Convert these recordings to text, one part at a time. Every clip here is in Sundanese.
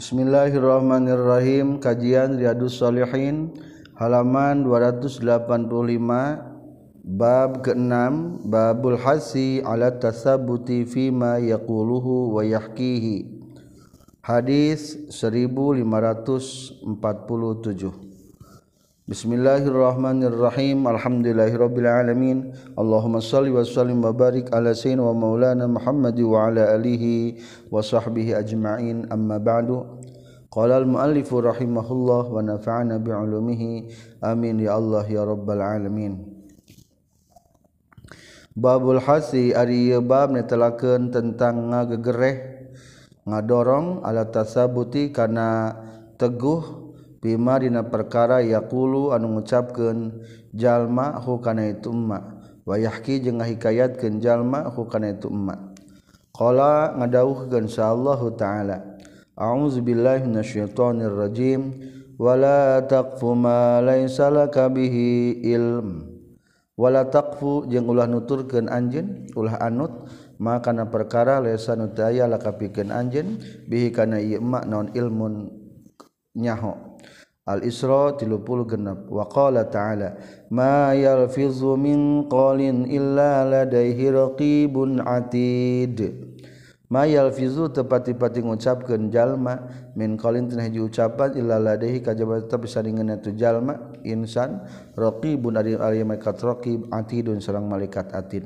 Bismillahirrahmanirrahim. Kajian Riyadus Salihin halaman 285 bab ke-6 babul hasi ala tasabuti fima yaquluhu wa yahkihi. Hadis 1547 Bismillahirrahmanirrahim. Alhamdulillahirabbil alamin. Allahumma shalli wa sallim wa barik ala sayyidina wa maulana Muhammad wa ala alihi wa sahbihi ajma'in. Amma ba'du Qala al-muallifu rahimahullah wa nafa'ana bi'ulumihi. Amin ya Allah ya rabbal alamin. Babul hasi ari bab netelakeun tentang ngagegereh. Ngadorong ala tasabuti kana teguh. Bima dina perkara yaqulu anu ngucapkeun jalma hu kana itu emma. Wayahki jeung ngahikayatkeun jalma hu kana itu emma. Qala ngadawuhkeun insyaallah taala. A'udzubillahinasyaithanirrajim wala taqfu ma laisa laka bihi ilm. Wala taqfu jeung ulah nuturkeun anjeun ulah anut maka kana perkara laisa nu teu aya laka pikeun anjeun bihi kana ieu ma naon ilmun nyaho. Al Isra 36 wa qala ta'ala ma yalfizu min qalin illa ladaihi raqibun atid. Ma yalfizu tepati-pati ngucapkeun jalma min qalin ucapan illa ladaihi kajaba tetep saringeuna tu jalma insan raqibun ari ari malaikat raqib atidun sareng malaikat atid.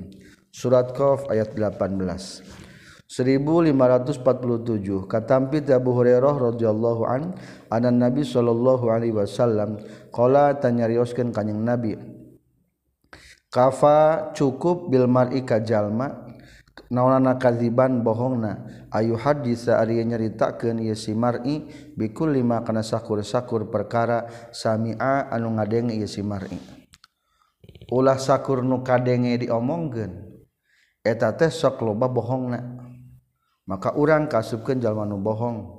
Surat qaf ayat 18 1547 katampi Abu Hurairah radhiyallahu an anan Nabi sallallahu alaihi wasallam qala tanyarioskeun kanjing Nabi kafa cukup bil mar'i ka jalma naonana kadziban bohongna. Ayu hadis ari nyaritakeun ieu si mar'i bikul lima kana sakur-sakur perkara sami'a anu ngadenge ieu si mar'i. Ulah sakur nu kadenge diomongkeun eta teh sok loba bohongna. Maka urang kasupkeun jalma nu bohong.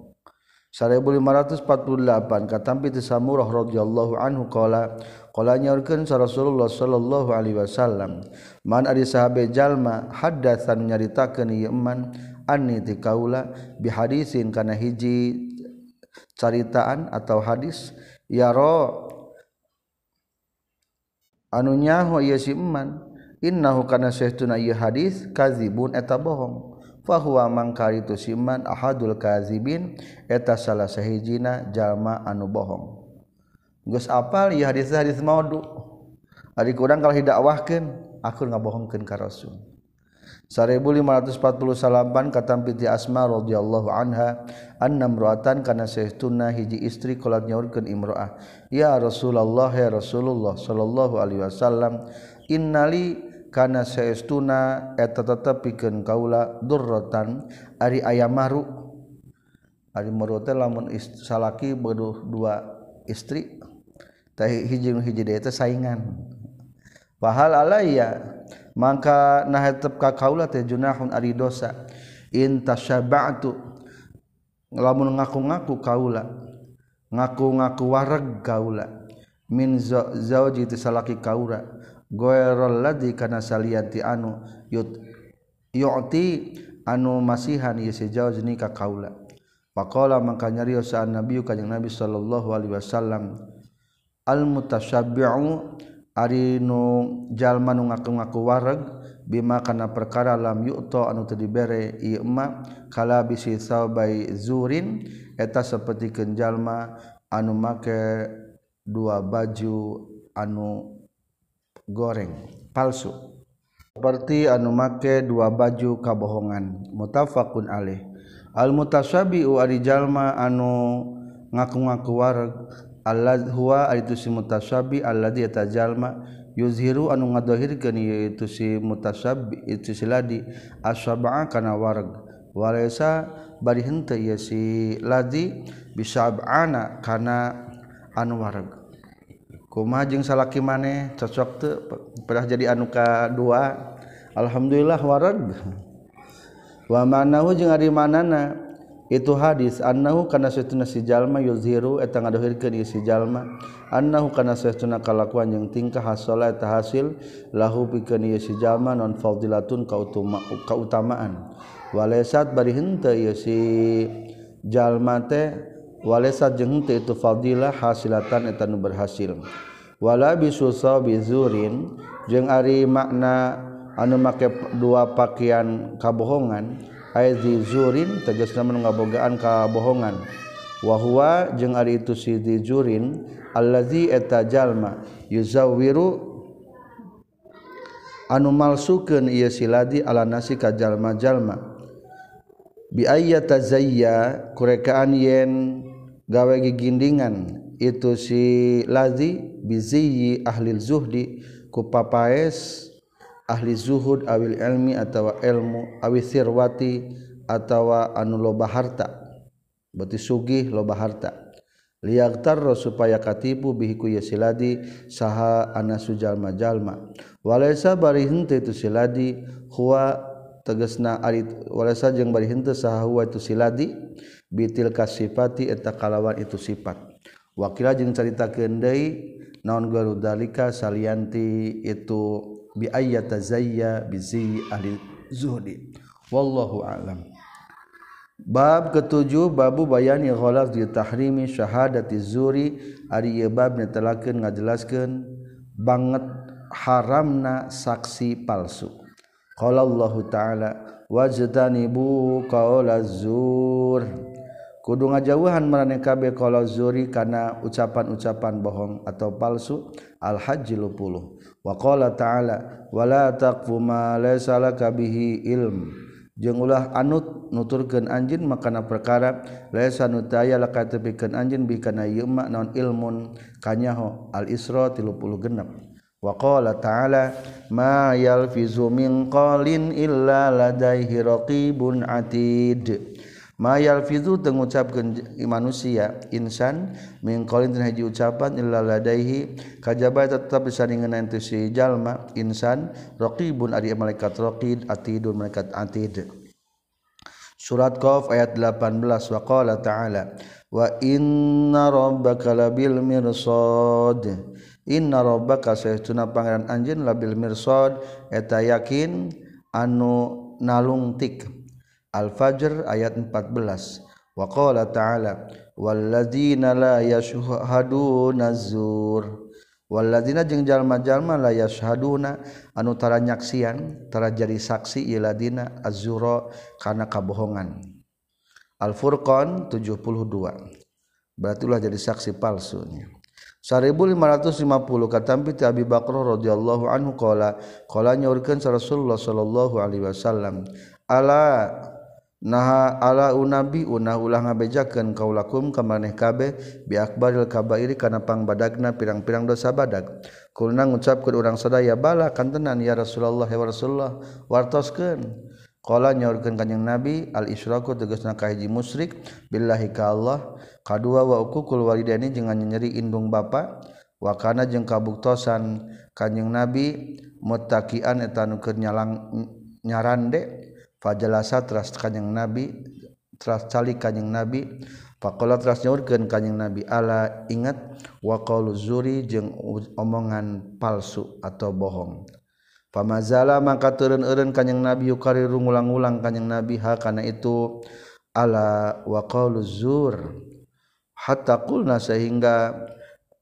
1548 katampi ti Samurah radhiyallahu anhu qala qala nyaurkeun sa Rasulullah sallallahu alaihi wasallam man ari sahabe jalma haddatsan nyaritakeun ieu man anni ti kaula bi hadisin kana hiji caritaan atau hadis ya ro anu nyaho ieu si man innahu kana sahtuna ieu hadis kadzibun eta bohong. fahuwa mangkar itu siman ahadul kazibin eta salah sahijina jalma anu bohong. Geus apal ieu hadis hadis maudhu ari kurang kalau hidakwahkeun aku ngabohongkeun ka rasul. 1548 katam piti Asma radhiyallahu anha annam ruatan kana sahtuna hiji istri qolat nyaurkeun imroah ya Rasulullah ya Rasulullah sallallahu alaihi wasallam innali karena seestuna eta tetap piken kaula durrotan ari ayam maru ari maru teh lamun salaki beduh dua istri teh hiji hiji eta saingan. Pahal alaya maka nah tetep ka kaula teh junahun ari dosa. In tasyaba'tu lamun ngaku-ngaku kaula ngaku-ngaku wareg kaula. Min zauji salaki kaula goerolladzi kana salianti anu yut yu'ti anu masihan ieu sejauh ni ka kaula. Faqala mangka nyarios saan nabi kanjing nabi sallallahu alaihi wasallam al mutasyabbi'u ari nu jalma nu ngaku-ngaku wareg bima kana perkara lam yu'ta anu teu dibere ieu emma kala bisi saubai zurin eta saperti jalma anu make dua baju anu goreng palsu. Seperti anu make dua baju kabohongan mutafakun alih al mutasabiu ari jalma anu ngaku-ngaku wareg Allah huwa itu si mutasabi alladhi eta jalma yuzhiru anu ngadohirkeun yaitu si mutasabi itu si ladi asyaba'a kana wareg. Walaysa bari henteu ieu si ladi bisab'ana kana anu wareg. kuma jeung salaki maneh cocok teu pernah jadi anu kadua. Alhamdulillah warad. Wa manahu jeung ari manana itu hadis annahu kana saytuna si jalma yuzhiru eta ngadohirkeun si jalma. Annahu kana saytuna kalakuan jeung tingkah hasala eta hasil lahu pikeun si jalma non fadilatun kautama kautamaan. Walaysat bari henteu si jalma teh walesa jeung teu itu fadilah hasilatan eta nu berhasil. Wala bisusa bizurin jeung ari makna anu make dua pakaian kabohongan aizi zurin tegasna mun ngabogaan kabohongan. Wa huwa jeung ari itu si dijurin allazi eta jalma yuzawwiru anu malsukeun ieu siladi ala nasi ka jalma-jalma. Bi ayyata zayya kurekaan yen gawe gigindingan. Itu si lazi biziyi ahli zuhdi ku papaes ahli zuhud awil ilmi atau ilmu awi sirwati atau anu loba harta. Berarti sugih loba harta. Liyaghtarra supaya katipu bihiku ya siladi saha ana sujalma jalma walaysa bari henteu tu siladi huwa tegasna ari walaysa jeung bari henteu saha huwa tu siladi bitil kasifati eta kalawan itu sifat. Wakila jeung carita deui naon garu dalika salianti itu bi ayyata zayya bizi ahli zuhdi. Wallahu a'lam. Bab ketujuh babu bayani ghalaz di tahrimi syahadati zuri ari bab netelakeun ngajelaskeun banget haramna saksi palsu. Qala Allah Ta'ala wajtanibu qaulaz zur. Kudu ngajauhan marane kabeh qala zuri kana ucapan-ucapan bohong atau palsu. Al hajj 10 wa qala ta'ala wala taqfu ma laysa laka bihi ilm. Jeung ulah anut nuturkeun anjeun makana perkara laysa nutaya laka tepikeun anjeun bi kana ieu naon ilmun. Kanyaho al isra 30 genep. Wa qala ta'ala ma yalfizu min qalin illa ladaihi raqibun atid mayal fizu tengucapkan manusia insan mingkolin dan haji ucapan illa ladaihi kajaba tetap disandingan nanti si jalma insan raqibun ari malaikat raqid atidun malaikat atid. Surat Qaf ayat 18 wa qala ta'ala wa inna rabbaka labil mirsad. Inna rabbaka saytuna pangeran anjeun labil mirsad eta yakin anu nalungtik Al-fajr ayat 14 Wa qala ta'ala walladzina la yashhaduna zur. Walladzina jeung jalma-jalma la yashhaduna anu tara nyaksian tara jadi saksi iladina azzura kana kabohongan. Al-Furqan 72 berarti ulah jadi saksi palsunya 1550 katampi ti Abi Bakar radhiyallahu anhu qala qala nyaurkeun Rasulullah sallallahu alaihi wasallam ala naha ala unabi una ulah ngabejaken kaulakum ka maneh kabeh bi akbaril kabairi kana pangbadagna pirang-pirang dosa badag. Kulna ngucapkeun urang sadaya bala kantenan ya Rasulullah ya Rasulullah wartoskeun. Qala nyaurkeun kanjing nabi al isyraku tegasna ka hiji musyrik billahi ka Allah kadua wa uqul walidaini jeung nyeri indung bapa wa kana jeung kabuktosan. Kanjing nabi muttaqian eta nu keur nyalang nyarande. fajalasa teras kanyang nabi teras calik kanyang nabi pakola teras nyaurkeun kanyang nabi ala ingat wa qaulu zuri jeung omongan palsu atau bohong. Pamazala maka turun eureun kanyang nabi yukariru ngulang-ulang kanyang nabi ha kana itu ala wa qaulu zur. Hatta qulna sehingga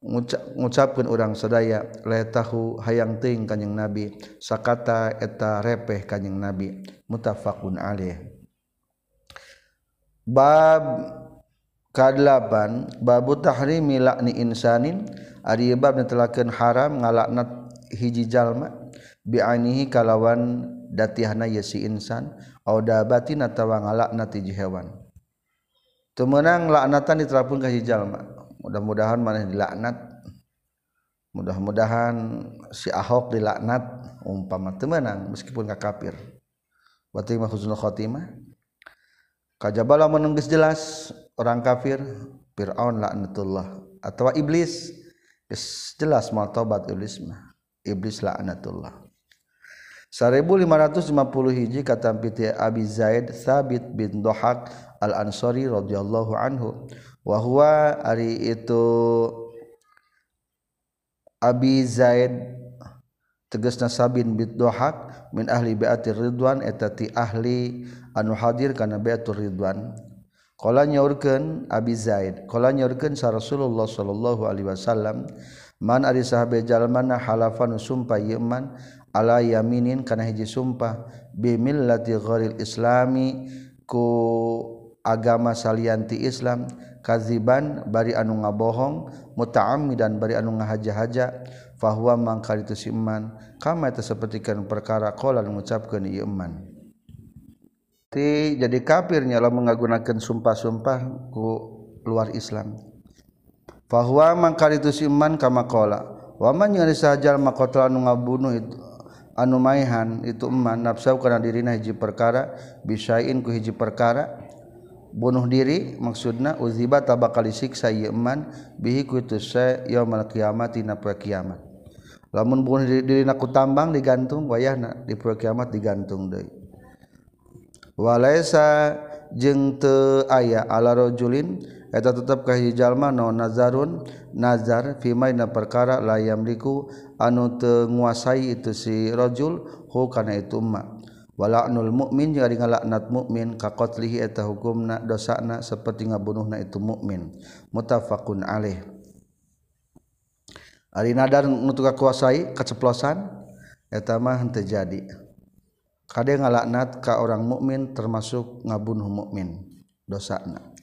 ngucapkeun urang sadaya la tahu hayang teuing kanjing nabi sakata eta repeh kanjing nabi. Muttafaqun alaih. Bab kadelapan babu tahrimi lakni insanin. Ari bab netelakeun haram ngalaknat hiji jalma bi'anihi kalawan datihna ye si insan au dabatin atawa ngalaknat hiji hewan. Teu meunang laknatan diterapkeun ka hiji jalma mudah-mudahan mana dilaknat. Mudah-mudahan si Ahok dilaknat. Umpama temenang meskipun gak kafir. Berarti mah husnul khotimah. Kajabala menunggis jelas orang kafir Fir'aun laknatullah. Atau iblis jelas mau tobat iblis mah. Iblis laknatullah. 1550 hiji kata piti Abi Zaid Sabit bin Dohak Al-Ansari radhiyallahu anhu wahwa ari itu Abi Zaid tegas nasabin bin dohak min ahli baatir ridwan etati ahli anu hadir karena beatur ridwan. Kala Abi Zaid, kala nyaurkeun sa Rasulullah sallallahu alaihi wasallam, man ari sahabe jalmana halafan sumpah yeman ala yaminin kana hiji sumpah bimil millati islami ku agama salianti Islam kaziban bari anu ngabohong mutaami dan bari anu ngahaja-haja fahuwa mangkal itu si iman kama itu sepertikan perkara kolan mengucapkan iya iman ti jadi kafirnya lah menggunakan sumpah-sumpah ku luar Islam. Fahuwa mangkal itu si iman kama kola waman yang disahajal makotel anu ngabunuh itu anu maihan itu iman nafsu karena dirina hiji perkara bisain ku hiji perkara bunuh diri maksudna uziba tabakal siksa yeman bihi kutus yaumal kiamat dina poe kiamat. Lamun bunuh diri diri ku tambang digantung wayahna di poe kiamat digantung deui. Walaisa jeung teu aya ala rajulin eta tetep ka jalma no nazarun nazar fima dina perkara la yamliku anu teu nguasai itu si rajul hu kana itu emak. Wala anul mukmin jeung ari ngalaknat mukmin ka qatlihi eta hukumna dosana saperti ngabunuhna itu mukmin. Muttafaqun alaih. Ari nadar nu kuasai keceplosan eta mah henteu jadi. Ngalaknat ka orang mukmin termasuk ngabunuh mukmin dosana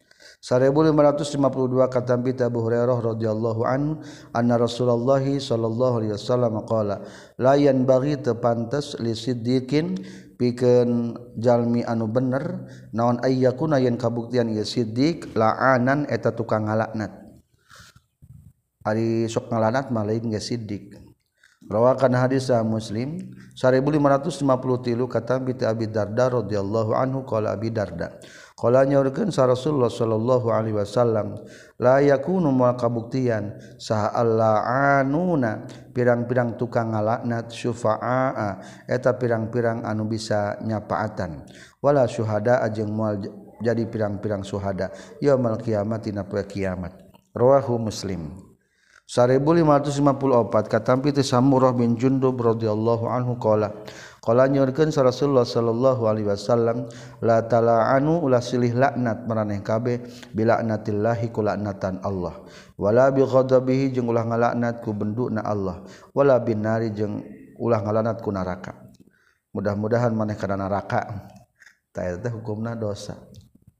1552 kata Abu Hurairah radhiyallahu an anna Rasulullah sallallahu alaihi wasallam qala la yanbaghi tepantes li siddiqin pikeun jalmi anu bener naon ayyakuna yen kabuktian ieu siddiq la'anan eta tukang ngalaknat. Ari sok ngalaknat mah lain ge siddiq. Rawakan hadis muslim 1553 kata bi Abi Darda radhiyallahu anhu qala Abi Darda qala nyaurkeun sa Rasulullah sallallahu alaihi wasallam layakunu mual kabuktian. Saha allaanuna pirang-pirang tukang ngalaknat syufa'a. Eta pirang-pirang anu bisa nyapaatan. Wala syuhada ajeng mual jadi pirang-pirang syuhada. Yaumul kiamat dina poe kiamat. Rawahu muslim. 1554 katampi ti Samurah bin Jundub radhiyallahu anhu qala Kala nyorkeun Rasulullah sallallahu alaihi wasallam la tala'anu ulah silih laknat maraneh kabeh bilaknatillahi ku laknatan Allah. Wala bi ghadabihi jeung ulah ngalaknat ku benduna Allah. Wala bin nari jeung ulah ngalaknat ku neraka. Mudah-mudahan maneh kana neraka. Ta eta hukumna dosa.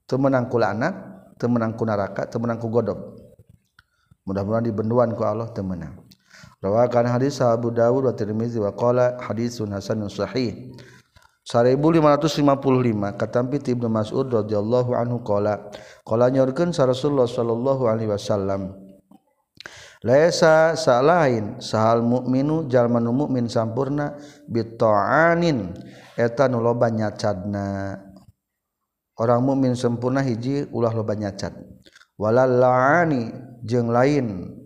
Teu meunang ku laknat teu meunang ku neraka teu meunang ku godob mudah-mudahan dibenduan ku Allah teu meunang rawakan hadis Abu Dawud wa Tirmizi wa qala hadisun hasanun sahih. 1555 katampi Ibnu Mas'ud radhiyallahu anhu qala qala nyorkeun sa Rasulullah sallallahu alaihi wasallam Laisa salain sahal mukminu jalma nu mukmin sampurna bita'anin eta nu loba nyacadna orang mukmin sempurna hiji ulah loba nyacad walal laani jeung lain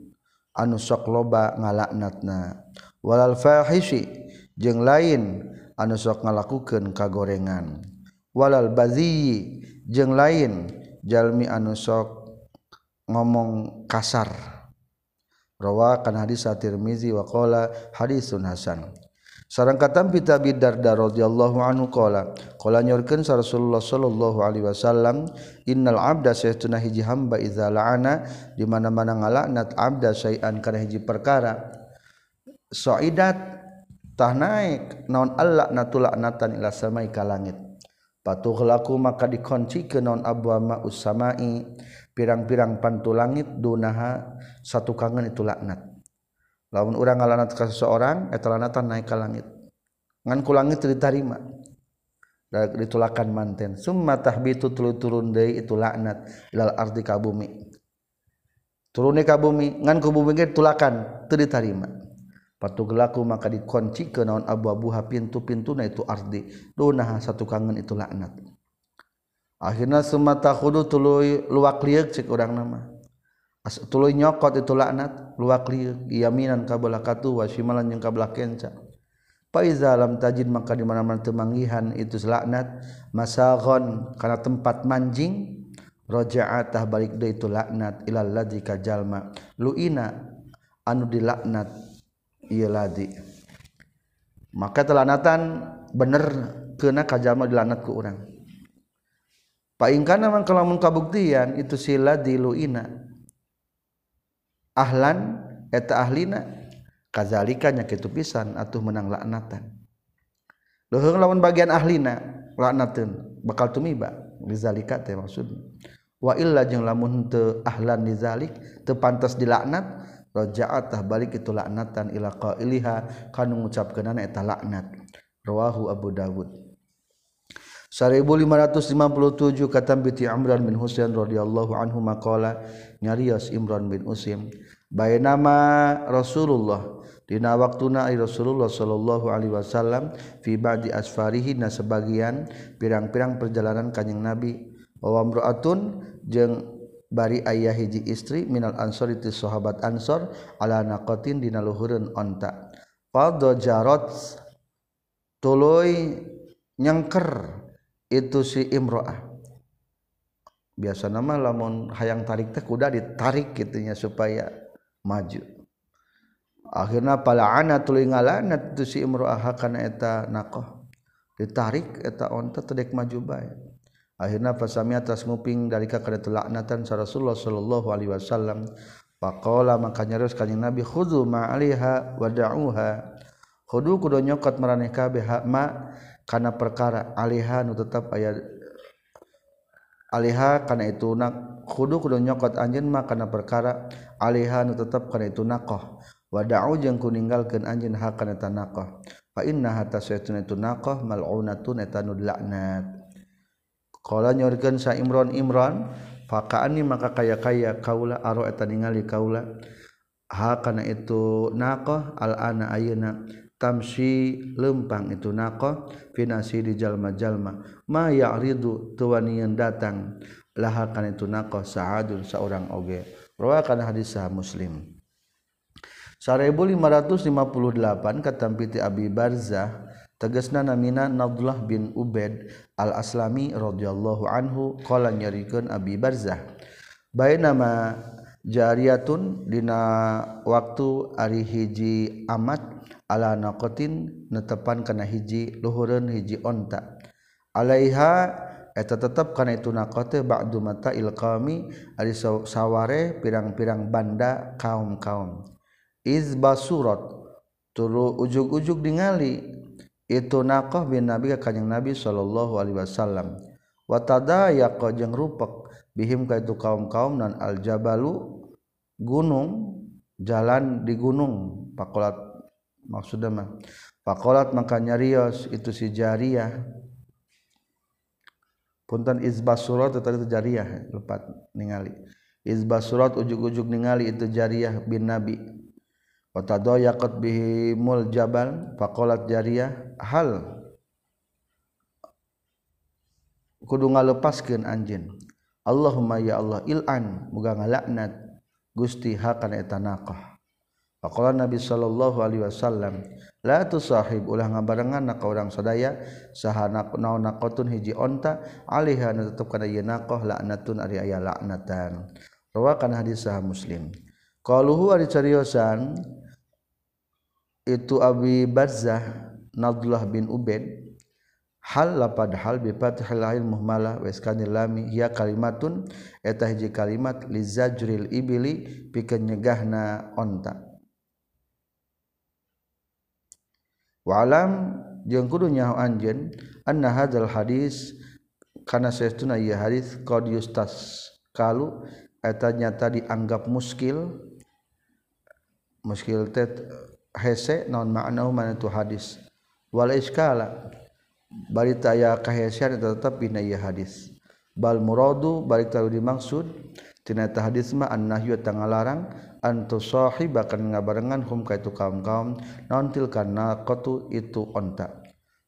anu sok loba ngalaknatna walal fahisi jeung lain anu sok ngalakukeun kagorengan. Walal bazi jeung lain jalmi anu sok ngomong kasar. Rawa hadis at-Tirmizi wa qala hadisun hasan. Sarang kata pita bidarda radhiyallahu anhu qala qala nyorkeun Rasulullah sallallahu alaihi wasallam innal abda saytuna hiji hamba idza la'ana di mana-mana ngalaknat abda sayan kana hiji perkara. Saidat tah naik naon Allah natulaknatan ila samai ka langit. Patuh laku maka dikunci ke non abwa usamai pirang-pirang pantu langit dunaha satu kangen itu laknat lamun orang ngalanat ka seseorang eta lanatan naik ka langit. Ngan ku langit ditarima. Ditulakan manten. Summa tahbitu tulu turun deui itu laknat ilal ardi ka bumi. Turune ka bumi ngan ku bumi ge tulakan teu ditarima. Patugelaku maka dikunci ke naon abu-abuha pintu-pintuna itu ardi. Dunah satu kangen itu laknat. Akhirnya summa takhudu tuluy luwak lieu cek urang nama. as tuluy nyokot itu laknat luakli yaminan kabelah katu wa shimalan jeung kabelah kenca. Fa iza lam tajid maka di mana-mana teu manggihan itu laknat masaghon kana tempat manjing raja'atah balik deui itu laknat ilal ladzi ka jalma. Luina anu dilaknat ieu ladzi. Maka telanatan bener kena kajalma dilanat ku urang. Pak ingkana mangkalamun kabuktian itu sila di luina ahlan eta ahlina kazalika nya kitu pisan atuh menang laknatan. Luhung lamun bagian ahlina laknateun bakal tumiba lizalika teh maksud wa illa jeung lamun teu ahlan lizalik teu pantas dilaknat raja'atah balik itu laknatan ila qailiha kanu ngucapkeunana eta laknat. Rawahu Abu Dawud. 1557 kata biti Amran bin Husain radhiyallahu anhu maqala nyarios Imran bin Usim. Bae nama Rasulullah. Dina waktuna Rasulullah sallallahu alaihi wasallam fi ba'di asfarihi na sebagian pirang-pirang perjalanan kanjing Nabi. Wa amraatun jeung bari ayah hiji istri minal ansor itu sahabat ansor ala naqatin dina luhureun onta. Fadha jarat tuluy nyengker itu si Imroah biasa nama lamun hayang tarik teh kuda ditarik gitunya supaya maju. Akhirnya pala ana tuluy ngalanat itu si Imroah kana eta nakoh. Ditarik eta onta tedek maju bae. Akhirnya pasami atas nguping dari kakada laknatan sa Rasulullah sallallahu alaihi wasallam faqala maka nyaros kanjing Nabi khudhu ma alaiha wada'uha khudhu kudu nyokot maraneh kabeh ma karena perkara alihan tetap ayat Aliha kana itu nak kudu kudu nyokot anjen mah kana perkara. Aliha nu tetep kana itu nakoh. Wada'u jeung ku ninggalkeun anjeun hak kana eta naqah fa inna hatta saytun itu naqah mal'unatun eta nu laknat qala nyorkeun sa Imron Imron fakaani maka kaya-kaya kaula aro eta ningali kaula. Ha kana itu naqah al ana ayeuna tamsi lempang itu naqah finasi di jalma-jalma. Ma ya'ridu tuwanian datang. Laha kana itu naqah sa'adun seorang oge. Rawakan hadis sah muslim. 1558 kata piti Abi Barzah tegasna namina Nadullah bin Ubaid al-Aslami radhiyallahu anhu qala nyarikeun Abi Barzah bainama jariyatun dina waktu ari hiji amat ala naqatin netepan kana hiji luhureun hiji onta. Alaiha eta tetep kana itu naqate ba'du mata ilqami ari saware pirang-pirang banda kaum-kaum. Iz basurat turu ujug-ujug ningali itu naqah bin nabi ka kanjing nabi sallallahu alaihi wasallam. Wa tadayaqa jeung rupek bihim ka itu kaum-kaum nan aljabalu gunung jalan di gunung pakolat maksud mah fakolat maka nyarios itu si jariah. Punten izbas surat tadi itu jariah lepat ningali. Izbas surat ujuk-ujuk ningali itu jariah bin nabi. Watadoyaqat bihimul jabal fakolat jariah hal. Kudu ngalepaskeun anjeun. Allahumma ya Allah il'an muga ngalaknat. Gusti hakana eta Faqala Nabi sallallahu alaihi wasallam, la tusahib ulah ngabarengan ka urang sadaya saha naon naqatun hiji onta alaiha tetep kana ieu naqah laknatun ari aya laknatan. Rawakan hadis sahih Muslim. Qaluhu ari cariosan itu Abi Barzah Nadullah bin Ubaid hal lapad hal bi fathil ain muhmala wa iskanil lam ya kalimatun eta hiji kalimat li zajril ibili pikeun nyegahna onta walam jeung kudu nyaho anjeun anna hadzal hadis kana saestuna ieu hadis qad yustas kalu eta nyata dianggap muskil muskil teh hese naon maknahu mana tu hadis? Wal iskala bari taya kahesian eta tetep dina ieu hadis. Bal muradu balik talu dimaksud tina eta hadis mah annahyu tangalarang antusohi bahkan ngabarengan hum ka itu kaum kaum nontil karena kotu itu onta.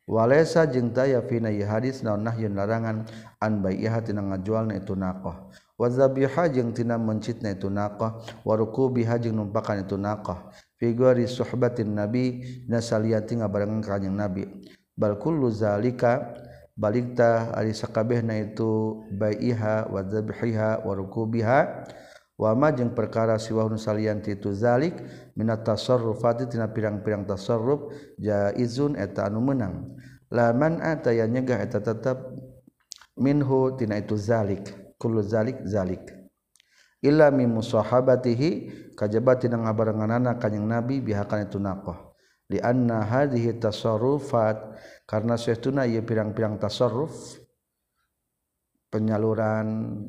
Walesa jeung taya fina ieu hadis naon nahyun larangan an bai'iha tina ngajualna itu naqah. Wa zabiha jeung tina mencitna itu naqah wa rukubiha jeung numpakan itu naqah. Fi gori suhbatin nabi nasaliati ngabarengan ka kanjing nabi. Bal kullu zalika balikta ari sakabehna itu bai'iha wa zabhiha wa rukubiha wama jeung perkara siwahun salianti itu zalik minat tasarrufati tina pirang-pirang tasarruf jaizun eta anu meunang laman ataya nyegah eta tetap minhu tina itu zalik kullu zalik zalik. Illa min musahabatihi kajaba tina ngabarenganana kanjing nabi bihakan itu naqah. Li anna hadhihi tasarrufat karena sesuatu ieu pirang-pirang tasarruf penyaluran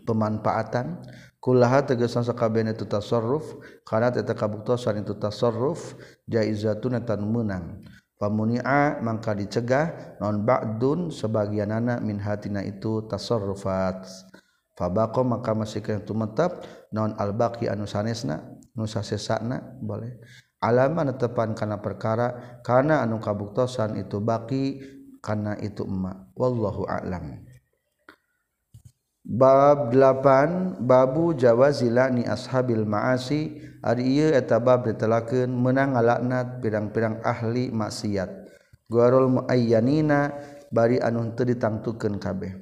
pemanfaatan. Kullaha tegesan sakabehna itu tasarruf kana eta kabuktosan itu tasarruf jaizatun eta meunang. Pamuni'a mangka dicegah non ba'dun sebagianana min hatina itu tasarrufat. Fabaqo maka masih kana tumetap non albaqi anu sanesna nu sasesana boleh. Alaman tetepan kana perkara kana anu kabuktosan itu baki kana itu emak. Wallahu a'lam. bab 8 babu Jawazila ni ashabil maasi. Ari ieu eta bab ditelakeun meunang ngalaknat pirang-pirang ahli maksiat. Gharul muayyanina bari anu teu ditangtukeun kabeh.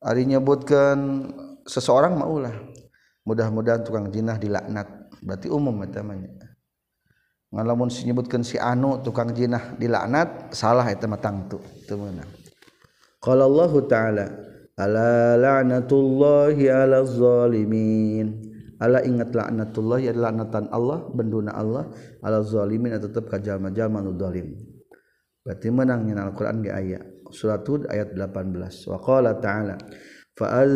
Ari nyebutkeun seseorang maulah mudah-mudahan tukang jinah dilaknat. Berarti umum eta mah ngalamun si nyebutkeun si anu tukang jinah dilaknat salah eta mah tangtu teu meunang. Qala Allah Ta'ala ala la'natullahi ala zalimin. Ala ingat la'natullah ya la'natan Allah benduna Allah ala zalimin tetap ka jalma-jalma nu zalim. Berarti menang nyana Al-Qur'an ge ayat surat Hud ayat 18 wa qala ta'ala fa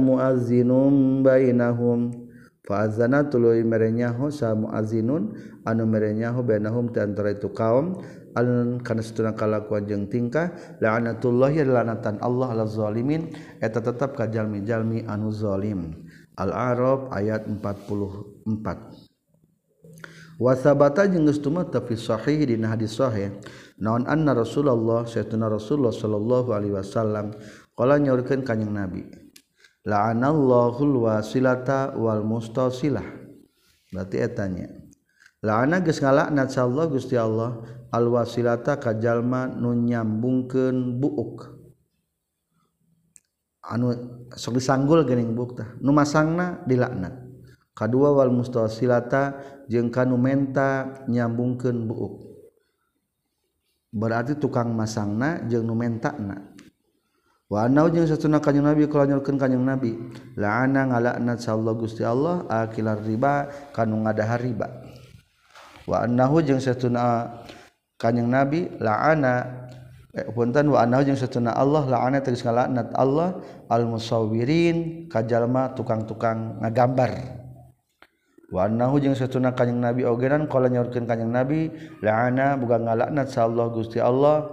mu'azzinun bainahum. Fa azana tuluy merenyaho sa muazzinun anu merenyaho bainahum ti antara itu kaum. alun kana kalakuan jeng tingkah la'natullah ya lanatan Allah ala zalimin eta tetep ka jalmi-jalmi anu zalim. Al-Arab ayat 44 Wasabata jeung geus tumata fi sahih dina hadis sahih naon anna Rasulullah sayyidina Rasulullah sallallahu alaihi wasallam qala nyaurkeun ka kanjing Nabi la'anallahu wasilata wal mustasilah berarti etanya la'ana geus ngalaknat Allah Gusti Allah alwasilata kajallma nu nyambungkeun buuk. Anu sok disanggul gening bukta nu masangna dilaknat. Kadua wal mustasilata jeung kanu menta nyambungkeun buuk. Berarti tukang masangna jeung nu mentana. Wa anau jeung satuna kanjeng nabi kala nyurkeun kanjeng nabi. La'ana ngalaknat sallallahu gusti Allah akilar riba kanu ngadahar riba. Wa annahu jeung satuna kanyeng nabi laana. Eh, punten wa annahu jeung satuna Allah laana tegas ngalaknat Allah al musawwirin kajalma tukang-tukang ngagambar. Wa annahu jeung satuna kanjeng nabi ogenan kala nyaurkeun kanyang nabi laana bukan ngalaknat sa Allah Gusti Allah.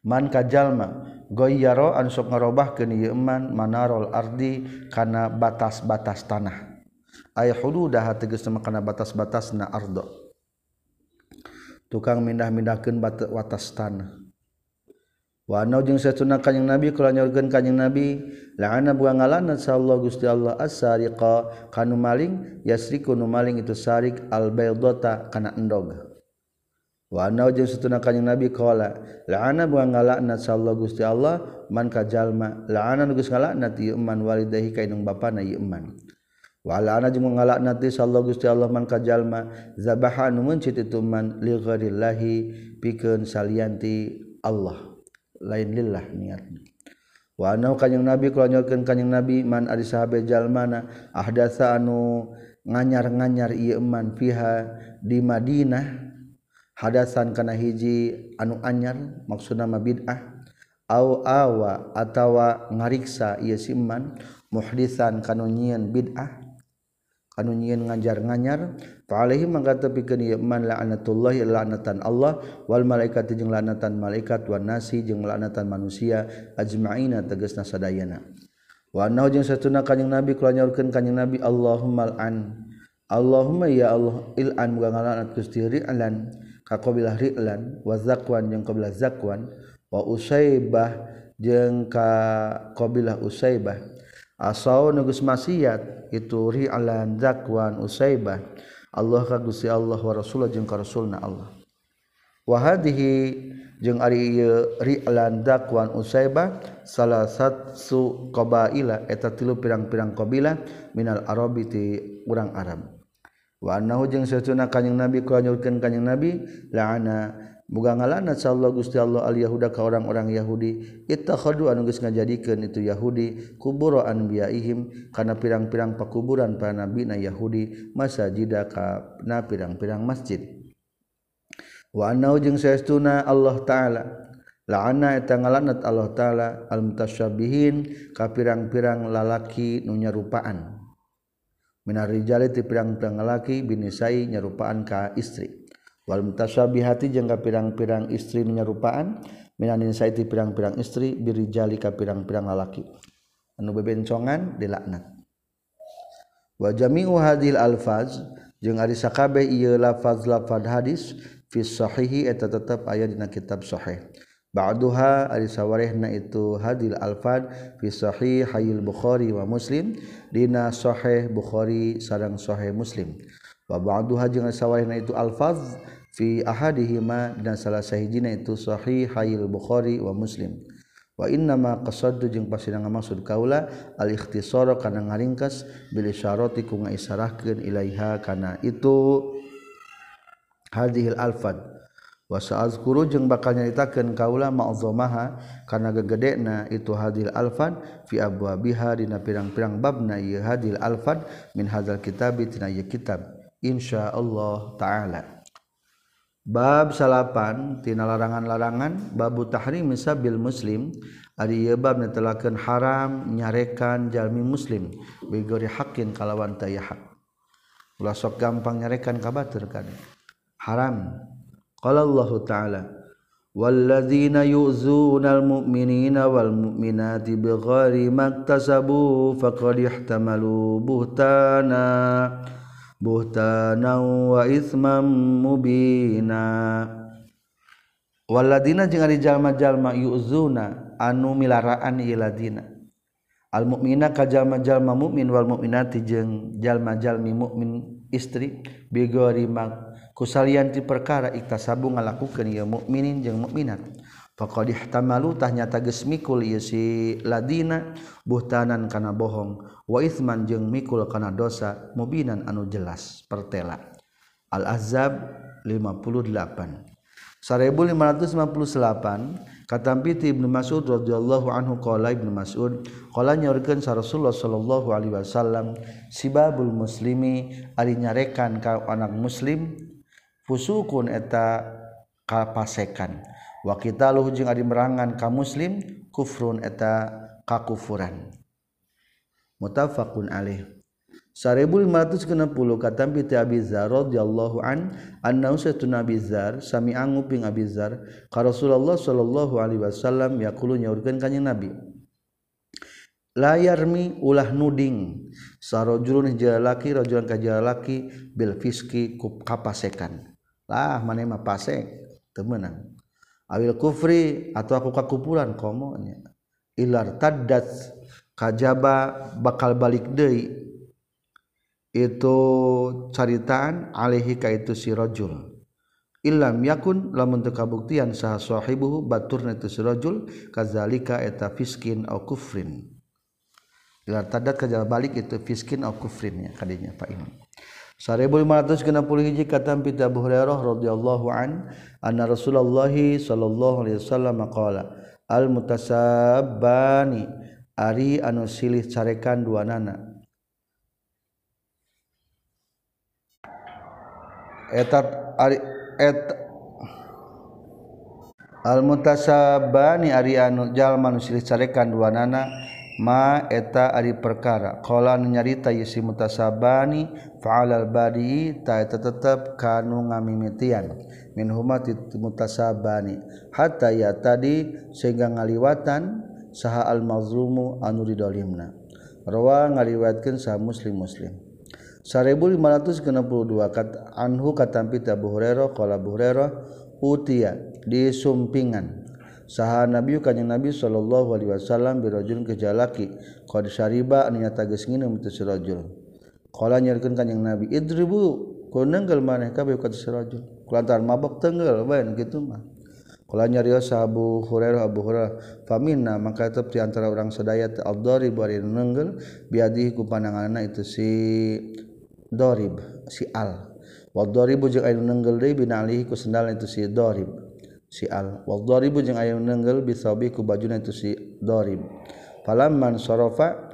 Man kajalma goyyaro an sok ngarobahkeun ieu man manarol ardi kana batas-batas tanah. Ay hududaha tegas kana batas-batasna ardo. tukang mindah-mindahkan batu watas tanah Wanau jeung satuna kanjing Nabi kula nyorkeun kanjeng Nabi la'ana buang ngalanat sallallahu Gusti Allah as-sariqa kanu maling yasriku nu maling itu sarik al-baydata kana endog. Wanau jeung satuna kanjing Nabi kala la'ana buang ngalanat sallallahu Gusti Allah man kajalma la'ana geus ngalanat ieu man walidahi ka indung bapana ieu man. wala jeung mengalak nanti sallallahu Gusti Allah man kajalma zabaha nu mencit itu man li ghairillahi pikeun salianti Allah. Lain lillah niatna. Wa ana kanjing nabi kula nyorkeun kanjing nabi man ari sahabe jalmana ahdatsa anu nganyar-nganyar ieu man fiha di Madinah hadasan kana hiji anu anyar maksudna mah bid'ah au awa atawa ngariksa ieu siman muhdisan kanu nyieun bid'ah anu nyieun ngajar-nganyar fa alaihi mangga tepikeun ieu man la'natullah la'natan Allah wal malaikat jeung la'natan malaikat wan nasi jeung la'natan manusia ajmaina tegasna sadayana. Wa annahu jeung satuna kanjing nabi kulanyorkeun kanjing nabi Allahumma al'an Allahumma ya Allah il'an muga ngalanat Gusti ri'lan ka qabilah ri'lan wa zakwan jeung qabilah zakwan wa usaibah jeung ka qabilah usaibah. asau nugus maksiat itu rialan zakwan usaibah. Allah ka Gusti Allah wa rasulullah jeung ka rasulna Allah. Wa hadhihi jeung ari ieu ri'lan zakwan usaibah salah satu qabaila eta tilu pirang-pirang qabila minal arabi ti urang arab. Wa annahu jeung satuna kanjing nabi kanyurkeun kanjing nabi la'ana bukan ngalanat sallallahu Gusti Allah al Yahuda ke orang-orang Yahudi. Ittakhadu anu geus ngajadikeun itu Yahudi kubur anbiyaihim kana pirang-pirang pakuburan para nabi na Yahudi masa jida na pirang-pirang masjid. Wa annau jeung Allah taala. La'ana eta Allah taala al mutasyabihin ka pirang-pirang lalaki nu nyarupaan. Minar rijali ti pirang-pirang lalaki binisai nyarupaan ka istri. walmutasabihati jeung ka pirang-pirang istri menyerupaan minanin saiti pirang-pirang istri birijali ka pirang-pirang lalaki. Anu bebencongan dilaknat. Wa jami'u hadhil alfaz jeung ari sakabeh ieu lafaz-lafaz hadis fi sahihi eta tetep aya dina kitab sahih. Ba'duha ari sawarehna itu hadil alfaz fi sahih hayul bukhari wa muslim dina sahih bukhari sareng sahih muslim. Wa ba'duha jeung sawarehna itu alfaz fi ahadihima dan salah sahijina itu sahih hayil Bukhari wa Muslim. Wa inna ma qasaddu jeung pasina maksud kaula al ikhtisara kana ngaringkas bil isyarati ku ngaisarahkeun ilaiha kana itu hadhil alfad. Wa sa'azkuru jeung bakal nyaritakeun kaula ma'zumaha kana gegedena itu hadhil alfad fi abwabiha dina pirang-pirang babna ieu hadhil alfad min hadzal kitabi tina ieu kitab. Insyaallah ta'ala. bab salapan tina larangan-larangan babu tahrim misabil muslim. Ari ieu bab netelakeun haram nyarekan jalmi muslim. Bigori hakin kalawan taya hak. Ulah sok gampang nyarekan kabatur kana haram. Qala Allah taala walladzina yu'zunal mu'minina wal mu'minati bighairi maktasabu faqad ihtamalu buhtana. buhtana wa ismam mubina. Waladina jeung ari jalma-jalma yuzuna anu milaraan iladina al mukmina ka jalma-jalma mukmin wal mukminati jeung jalma-jalmi mukmin istri bigori mak kusalian ti perkara iktasabu ngalakukeun ieu mukminin jeung mukminat faqad ihtamalu tanya geus mikul si ladina buhtanan kana bohong. Wa ithman jeung mikul kana dosa mubinan anu jelas pertela. Al Azab 58 1558 katampiti Ibnu Mas'ud radhiyallahu anhu qala Ibnu Mas'ud qala nyaurkeun sa Rasulullah sallallahu alaihi wasallam sibabul muslimi ari nyarekan ka anak muslim fusukun eta kapasekan wa kita luhujung adi merangan ka muslim kufrun eta kakufuran mutafaqun alaih. 1560 kata piti Abizar radhiyallahu an anna satuna Abi sami anguping Abi Dzar ka Rasulullah sallallahu alaihi wasallam yaqulu nyaurkeun ka Nabi layarmi ulah nuding sarojulun jalaki rajulan ka jalaki bil fiski kapasekan. Lah mana mah pasek temenang awil kufri atau aku kakupuran komonya ilar tadat kajaba bakal balik deui itu caritaan alaihi ka itu si rajul. Illam yakun lamun teu kabuktian saha sahibuhu baturna itu si rajul kazalika eta fiskin au kufrin. Ilar tadat kajaba balik itu fiskin au kufrin ya kadinya Pak Imam 1560 kata pita Abu Hurairah radhiyallahu an anna Rasulullah sallallahu alaihi wasallam qala al mutasabbani ari anu silih carekan dua nana. Etat ari et al mutasabbani ari anu jalma anu silih carekan dua nana. ma eta ari perkara. Qala nyarita yasi mutasabani fa'alal badi ta eta tetep kanu ngamimitian. Min huma mutasabani. Hatta ya tadi sehingga ngaliwatan saha al mazlumu anu didolimna. Rawa ngaliwatkeun saha muslim muslim. 1562 kata anhu katampi Abu Hurairah qala Abu Hurairah utia disumpingan saha nabi kanjing nabi sallallahu alaihi wasallam birajul kejalaki qad syariba anu nyata geus nginum teh si rajul. Qala nyarkeun kanjing nabi idribu kunenggal maneh kabeh ka si rajul. Kulantaran mabok tenggel bae kitu mah. Kala nyarios Abu Hurairah Abu Hurairah faminna maka tetap di antara orang sedaya al-darib bari nenggel biadihi ku pandanganna itu si darib si al. Wa daribu jeung anu nenggel deui bina alihi ku sendal itu si darib sial waldharibu jeung aya nenggel bisabi ku bajuna itu si darib falamman sarafa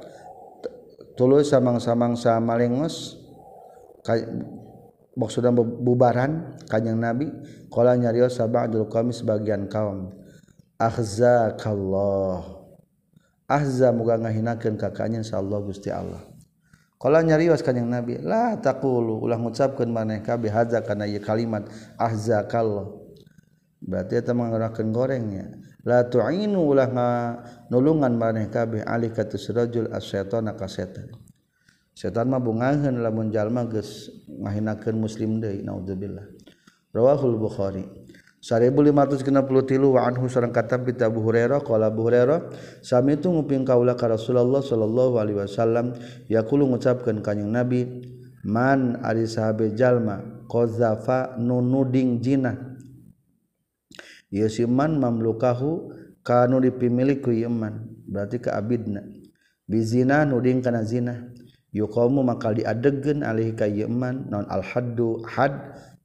tuluy samang-samangsa malengos maksudna bubaran kanjing nabi qala nyarios sabadul qami sebagian kaum ahzakallah ahza muga ngahinakeun ka kanjing sallallahu Gusti Allah. Qala nyarios kanjing Nabi, la taqulu. Ulah ngucapkeun maneh kabeh hadza kana ieu kalimat ahzakallah berarti eta menggerakkan gorengnya la tu'inu ulah nulungan maneh kabeh alika tusrajul asyaitana ka setan. Setan mah bungaheun lamun jalma geus ngahinakeun muslim deui naudzubillah rawahul bukhari. 1563 wa anhu sareng katab bi Abu Hurairah qala Abu Hurairah sami itu nguping kaula ka Rasulullah sallallahu alaihi wasallam yaqulu ngucapkeun kanjing Nabi man ari sahabe jalma qazafa nunuding jinah. Ieu si mamlukahu kanu dipimili ku iman. Berarti ka abidna. Bizina nuding kana zina. Yuqamu maka diadegen alih ka yeman non al haddu had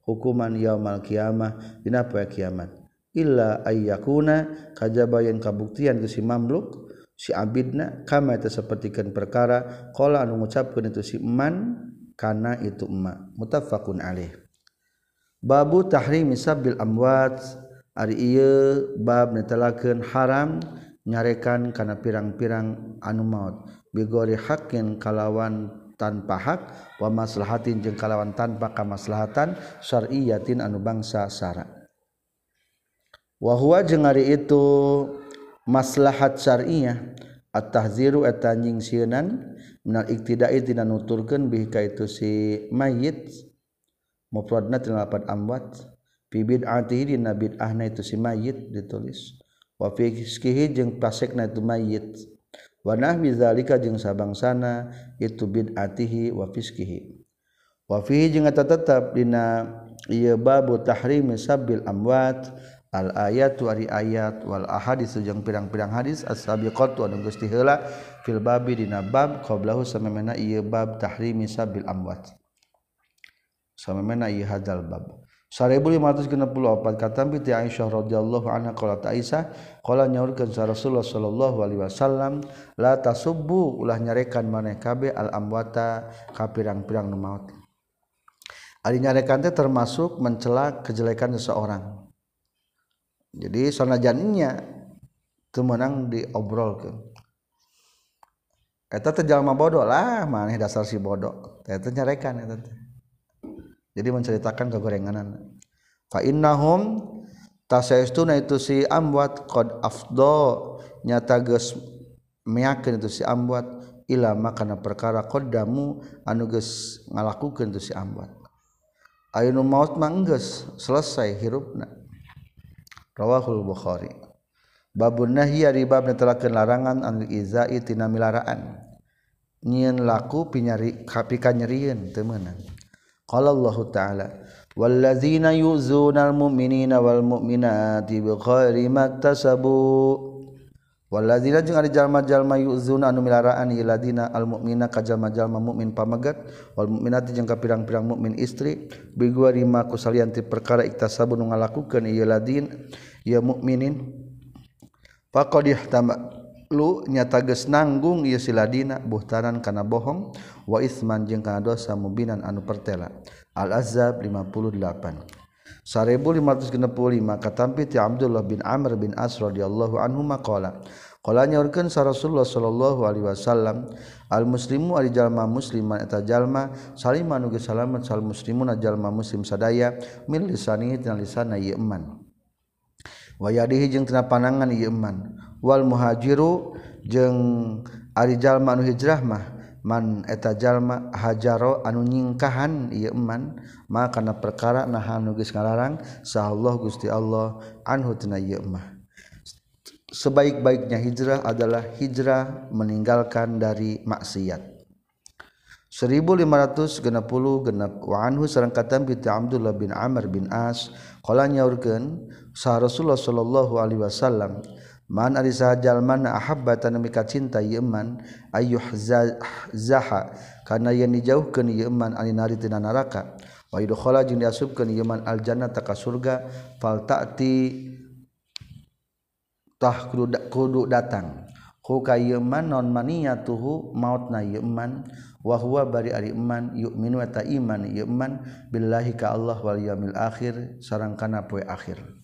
hukuman yaumal kiamah. Dina poe kiamat? Illa ayyakuna kajaba yang kabuktian tu si mamluk si abidna. Kama itu sapertikeun perkara. Qala anu ngucapkeun itu si man kana itu emma muttafaqun alaih. Babu tahrimi sabil amwat ari ieu bab netelakeun haram nyarekan kana pirang-pirang anu maut bigori hakin kalawan tanpa hak wa maslahatin jeung kalawan tanpa kamaslahatan syar'iyatin anu bangsa sara. Wa huwa jeung ari itu maslahat syar'iyah at-tahziru eta anjing min minal iktida'i tina nuturkeun bih ka itu si mayit. Mufradna tina lapat amwat. Fi bid'atihi dina bid'ahna itu si mayit ditulis wa fi jeung pasekna itu mayit Wanah bizalika jeung sabangsana itu bid'atihi wa fiskihi. Wa fihi jeung eta tetep dina ieu babu tahrimi sabil amwat al ayatu ari ayat wal ahadits jeung pirang-pirang hadis as-sabiqatu anu geus heula fil babi dina bab qablahu samemena ieu bab tahrimi sabil amwat. Samemena ieu hadzal bab. 1564 katampi ti Aisyah radhiyallahu anha qalat Aisyah qala nyaurkeun sa Rasulullah sallallahu alaihi wasallam la tasubbu ulah nyarekan maneh kabeh al amwata ka pirang-pirang nu maut. Ari nyarekan teh termasuk mencela kejelekan seseorang. Jadi sanajannya teu meunang diobrolkeun. Eta teh jalma bodoh lah maneh dasar si bodoh. Eta nyarekan eta teh. Jadi menceritakan kegorenganan. Fa innahum tasaistuna itu si amwat qad afdo nyata geus meyakeun itu si amwat ila makana perkara qaddamu anu geus ngalakukeun itu si amwat. Ayunu maut mah geus selesai hirupna. Rawahul bukhari. Babun nahyi ari bab netelakeun larangan anu izai tina milaraan. Nyieun laku pinyari kapika nyerieun teu meunang Qala Allah Ta'ala Wallazina yuzuna mu'minina wal mu'minati bighairi maktasabu Wallazina jeung ari jalma-jalma yu'zuna anu milaraan iladina al mu'mina ka jalma-jalma mukmin pamagat wal mu'minati jeung ka pirang-pirang mukmin istri bighairi ma kusalian ti perkara iktasabu nu ngalakukeun ieu ladin ieu mukminin faqad ihtamalu nyata geus nanggung ieu siladina buhtanan kana bohong. wa isman jeung kana dosa mubinan anu pertela. Al-azzab 58 1565 katampi ti Abdullah bin Amr bin As radhiyallahu anhu maqala qalanya urkeun sa Rasulullah sallallahu alaihi wasallam al muslimu ari jalma musliman eta jalma saliman nu salamet sal muslimuna jalma muslim sadaya min lisani tina lisanna ieu iman wa yadihi jeung tina panangan ieu iman wal muhajiru jeung ari jalma nu hijrah mah man eta jalma hajaro anu nyingkahan ieu iman maka kana perkara nahan nugis ngalarang Allah Gusti Allah anhu tina ieu mah. Sebaik-baiknya hijrah adalah hijrah meninggalkan dari maksiat. 1560 genap wa anhu sareng katam bi Abdullah bin Amr bin As qala nyaurkeun sa Rasulullah sallallahu alaihi wasallam Man ari sajalman ahabbatan mika cinta yeman ayuh zaha. Karena yang dijauhkan yeman ani nari tina neraka wa idkhala jeung diasupkeun yeman aljanna ta ka surga. Fal ta'ti tah kudu datang. Hu ka yeman non maniyatuhu mautna yeman wa huwa bari ari iman yu'minu ta iman yeman billahi ka Allah wal yamil akhir sareng kana poe akhir.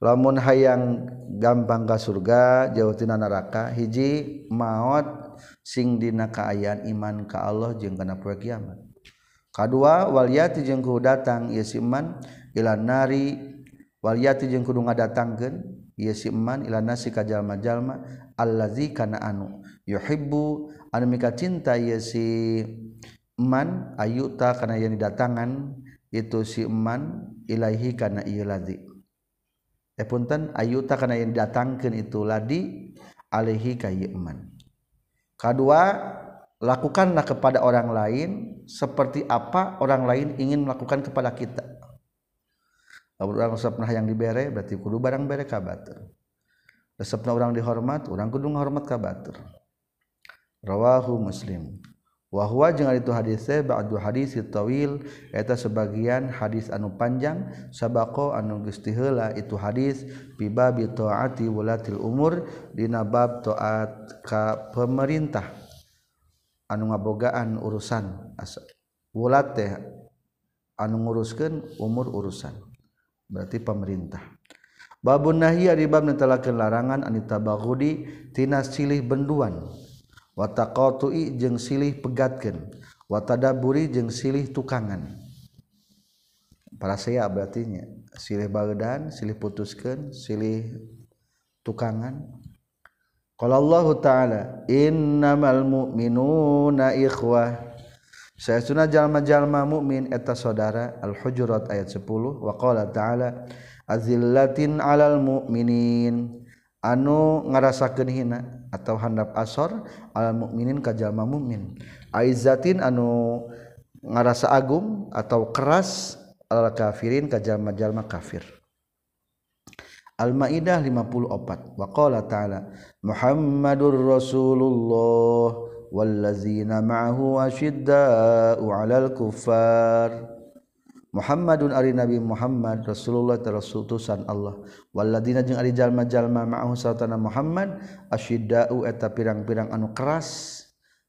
lamun hayang gampang ka surga jauh tina neraka hiji maut sing dina kaayaan iman ka Allah jeung kana poe kiamat. Kadua waliyati jeung kudu datang ieu si iman ila nari. Waliyati jeung kudu ngadatangkeun ieu si iman ila nasi ka jalma-jalma allazi kana anu yuhibbu. Anu mika cinta ieu si iman ayuta kana yang didatangan itu si iman ilaihi kana ieu ladzi. punten ayuta kana yang datangkeun itu ladi Alehi kayman Kadua lakukanlah kepada orang lain seperti apa orang lain ingin melakukan kepada kita. Orang sapnah yang dibere berarti kudu barang bere kabatur resepna orang dihormat orang kudu ngahormat ka batur. rawahu muslim. wahwa jeung itu hadis teh ba'du hadis tawil eta sebagian hadis anu panjang sabaqo anu geus itu hadis fi babi taati wulatil umur dina bab taat ka pemerintah. Anu ngabogaan urusan wulat teh anu nguruskeun umur urusan berarti pemerintah. Babun nahia ari bab netelakeun larangan anita bagudi tina silih benduan. wataqatui jeung silih pegatkeun. Watadaburi jeung silih tukangan. Para saya berartinya silih bagdan silih putuskeun silih tukangan. Qala Allah taala innamal mu'minuna ikhwah. Saya sunnah jalma-jalma mukmin eta saudara al-hujurat ayat 10 wa qala ta'ala azillatin alal mu'minin. anu ngarasakeun hina atau handap asor al mukminin ka jalma mukmin. Aizatin anu ngarasa agung atau keras al kafirin ka jalma-jalma kafir. Al-Maidah 54 wa qala ta'ala Muhammadur Rasulullah wallazina ma'ahu asyidda'u 'alal kuffar. Muhammadun ari Nabi Muhammad Rasulullah terasutusan Allah. Waladina jeung ari jalma-jalma ma'ahu sartana Muhammad asyiddau eta pirang-pirang anu keras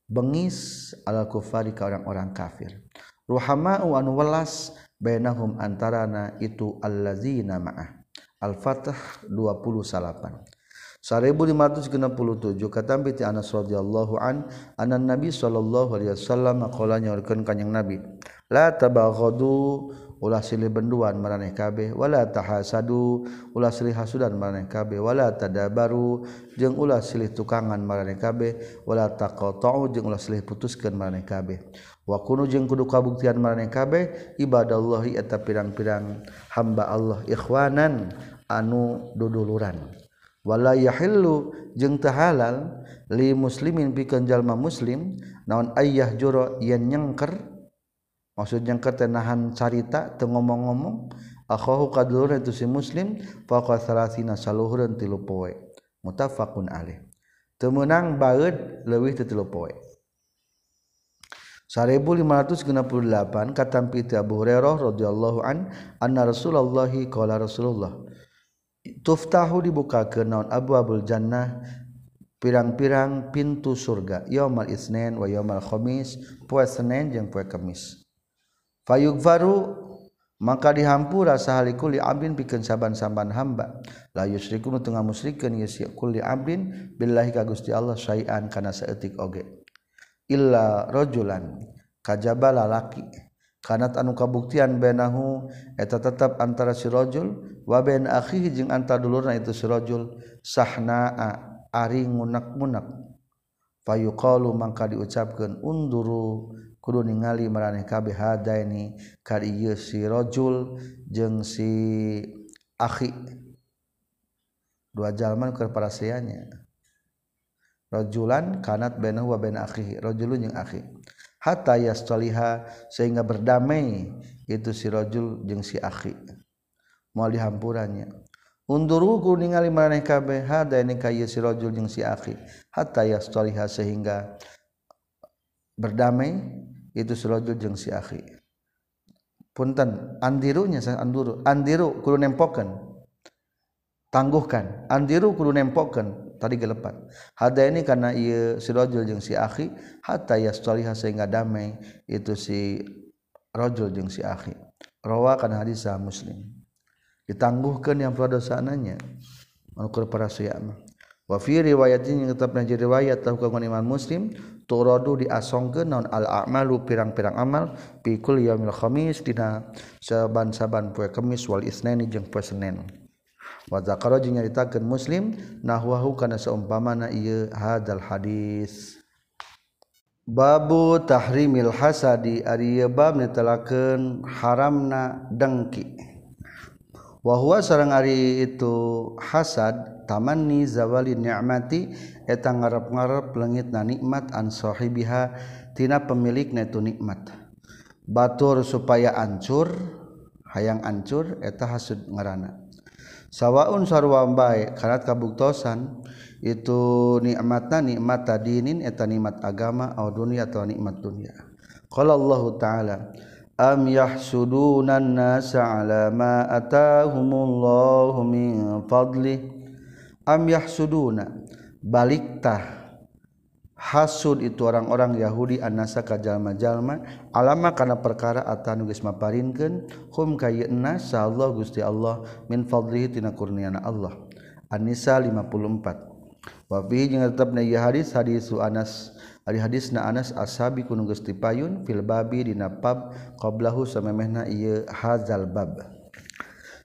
bengis alal kufari ka orang-orang kafir. Ruhamau anu welas bainahum antarana itu allazina ma'ah. Al-fath 28 1567 kata ti Anas radhiyallahu an anan Nabi sallallahu alaihi wasallam qolanya urkeun kanjing Nabi. la tabaghadu ulah silih benduan maraneh kabeh. Wala tahasadu ulah silih hasudan maraneh kabeh. Wala tadabaru jeung ulah silih tukangan maraneh kabeh. Wala taqata'u jeung ulah silih putuskeun maraneh kabeh. Wa kunu jeung kudu kabuktian maraneh kabeh ibadallahi eta pirang-pirang hamba Allah. Ikhwanan anu duduluran. Wala yahillu jeung teu halal li muslimin pikeun jalma muslim naon ayyah juro yen nyengker maksudnya ketenahan carita teu ngomong-ngomong akhahu kadulur itu si muslim faqa salasina saluhureun tilu poe. Muttafaqun alaih. Teu meunang baeud leuwih teu tilu poe. 1568 katam piti Abu Hurairah radhiyallahu an anna Rasulullah qala Rasulullah tuftahu dibukakeun naon abwabul jannah pirang-pirang pintu surga yaumal isnin wa yaumal khamis poe Senin jeung poe Kamis fayugfaru maka dihampura sahalikuli abdin pikeun saban-saban hamba. La yusyriku nu tengah ngamusyrikeun ieu kulli abdin billahi ka Gusti Allah syai'an kana saeutik oge. Illa rajulan kajaba lalaki. Kanat anu kabuktian benahu eta tetap antara si rajul wa bain akhihi jeung antara dulurna itu si rajul sahnaa ari ngunak-munak fayuqalu mangka diucapkeun unduru ningali meraneh kabeh hada ini kari sirojul jeng si akhi. Dua jaman ke parasanya rojulan kanat benahu wa bain akhi rajulun jeung akhi. Hatta yastaliha sehingga berdamai itu si rajul jeung si akhi. Moal dihampurannya. Unduru ku ningali maraneh kabeh hada ini ka si rajul jeung si akhi. Hatta yastaliha sehingga berdamai itu sulajul jeung si akhi. Punten andirunya saya anduru andiru kudu nempokeun tangguhkan. Andiru kudu nempokeun tadi gelepat. Hada ini karena ieu sulajul jeung si akhi hatta yastaliha sehingga damai itu si rajul jeung si akhi. Rawa kana hadis muslim. Ditangguhkan yang dosananya mengukur para suyama wa fi riwayatin yang tetap jadi riwayat tahu kagungan iman muslim turadu diasongkeun naon al a'malu pirang-pirang amal fi kulli yaumil khamis dina saban-saban poe kemis wal isnaini jeung poe senen Wazakaro jeung nyaritakeun Muslim nahwahu kana saumpamana ieu hadal hadis. Babu tahrimil hasadi ari bab netelakeun haramna dengki. Wa huwa sareng ari itu hasad tamanni zawali ni'mati eta ngarep-ngarep leungitna nikmat an sahibiha tina pemilikna itu nikmat. Batur supaya ancur hayang ancur eta hasud ngaranna sawwaun sarwambae karat kabuktosan itu nikmatan nikmat tadinin eta nikmat agama a dunia atau nikmat dunia. Kalau Allahu ta'ala am yahsudunan nasa ala ma atahumullahu min fadli am yahsuduna. Baliktah. Hasud itu orang-orang Yahudi anasa kajjallma-jalma alama kana perkara atanu geus maparinkeun. Hum kayenasa Allah Gusti Allah min fadlihi tina kurniana Allah. An-Nisa 54 wafi jeung tetep na hadis hadis Anas ari hadisna Anas ashabi kunu geus payun fil babi dina bab qablahu samemehna ieu hazal bab.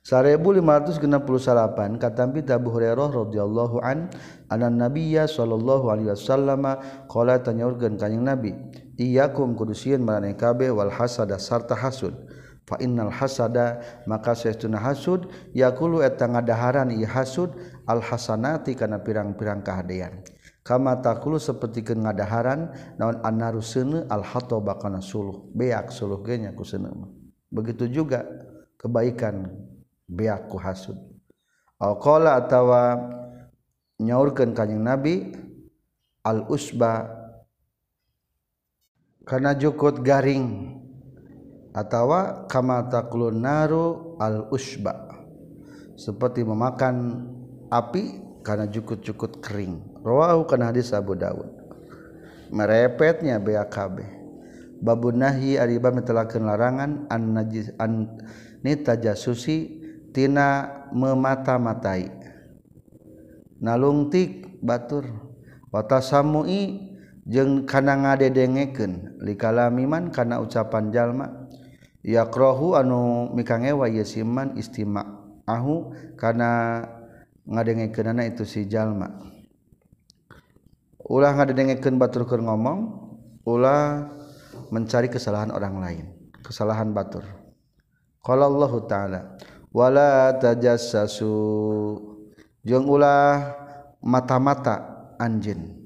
1568 katampi Abu Hurairah radhiyallahu an anan nabiyya sallallahu alaihi wasallam qala tanyaurkeun kanjing nabi iyyakum kudusieun maraneh kabeh wal hasada sarta hasud. Fa innal hasada maka saestuna hasud yaqulu eta ngadaharan ieu hasud al hasanati kana pirang-pirang kahadean kama takulu sapertikeun ngadaharan naon annaru seuneu al hataba kana suluh. Beak suluh ge ku seuneu begitu juga kebaikan beaku hasud alqala atawa nyaurkeun kanjing nabi al usba kana jukut garing atawa kama taqlun naru al usba seperti memakan api karena jukut-jukut kering. Rawahu kana hadis Abu daud merepetnya BAKB babun nahi ari bab larangan an najis an nitajasusi tina memata-matai. Nalungtik batur. Watasamui jeung kana ngadedengeken likalamiman kana ucapan jalma. Yaqrahu anu mikangewa yasiman istima'ahu kana ngadengekeunana itu si jalma. Ulah ngadengekeun batur keur ngomong ulah mencari kesalahan orang lain. Kesalahan batur. Qala Allah taala. wala tajassasu. Jeung ulah mata-mata anjin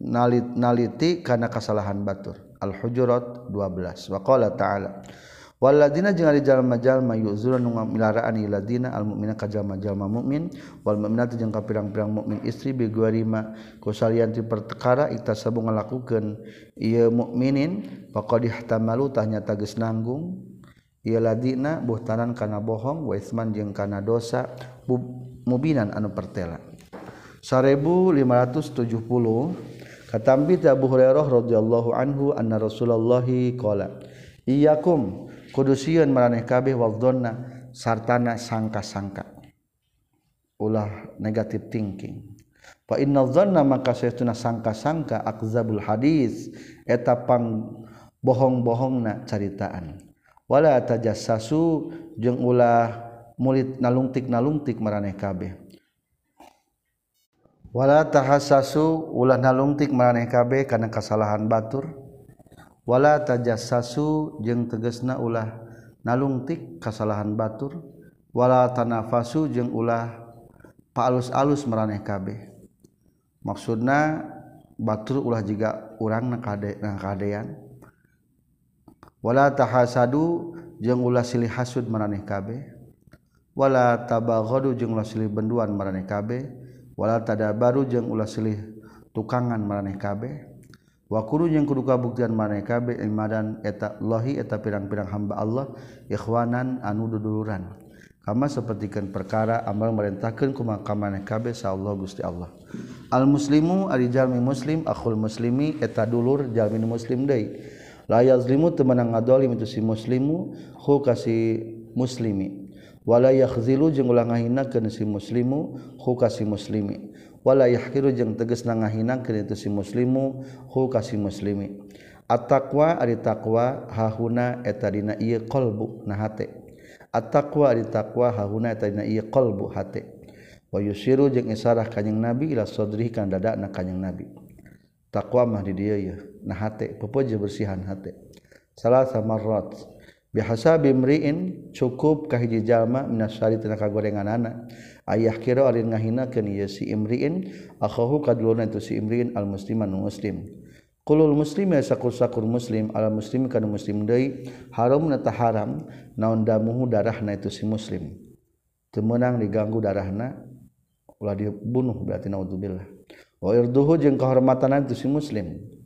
nalit naliti kana kasalahan batur. Al hujurat 12 waqala ta'ala Waladina jeung ari jalma-jalma yuzurun nu ngamilaraan ladina almu'mina ka jalma-jalma mukmin wal mu'minatu jeung ka pirang-pirang mukmin istri bi guarima ku salian ti perkara iktasabu ngalakukeun ieu mukminin faqad ihtamalu tah nyata geus nanggung ladina buhtanan kana bohong waisman jeung kana dosa mubinan anu pertela. 1570 katambi Abu Hurairah radhiyallahu anhu anna Rasulullah qala iyakum kudusieun maraneh kabeh waldonna sartana sangka-sangka. Ulah negatif thinking. Fa innal dhanna maka saytuna sangka-sangka akzabul hadis eta pang bohong-bohongna caritaan. wala tajassasu jeung ulah murid nalungtik nalungtik maraneh kabeh. Wala tahassasu ulah nalungtik maraneh kabeh kana kasalahan batur. Wala tajassasu jeung tegesna ulah nalungtik kasalahan batur. Wala tanafasu jeung ulah paalus-alus maraneh kabeh. Maksudna batur ulah jiga urang na kadean. wala tahasadu jeung ulah silih hasud maraneh kabeh. Wala tabaghadu jeung ulah silih benduan maraneh kabeh. Wala tadabaru jeung ulah silih tukangan maraneh kabeh. Wa kudu jeung kudu kabuktian maraneh kabeh imadan eta Allahi eta pirang-pirang hamba Allah ikhwanan anu duduluran. Kama sapertikeun perkara amal marentahkeun kumaha maraneh kabeh sa Allah Gusti Allah. Al muslimu ari jalmi muslim akhul muslimi eta dulur jalmi muslim deui. layazlimu temenang ngadolim itu si muslimu hu kasih muslimi. Wala yakhzilu jeung ulah ngahinakeun si muslimu hu kasih muslimi. Wala yahkiru jeung tegasna ngahinakeun itu si muslimu hu kasih muslimi. At-taqwa ari taqwa hahuna eta dina ieu qalbu na hate. At-taqwa ari taqwa hahuna eta dina ieu qalbu hate. Wa yusiru jeung isarah kanjing nabi ila sodri kana dadana kanjing nabi. Taqwa mah di dieu ya na hate pepoje bersihan hate. Salah sama rot bihasa bimriin cukup kahiji jalma minasari tina kagorengan anak ayah kira alin ngahina ken ieu si imriin akhahu kaduluna itu si imriin al musliman muslim. Kulul muslim ya sakur sakur muslim ala muslim kana muslim deui haram na haram naon damuhu darahna itu si muslim. Temenang diganggu darahna ulah dibunuh berarti naudzubillah. Wa irduhu jeung kehormatan itu si muslim.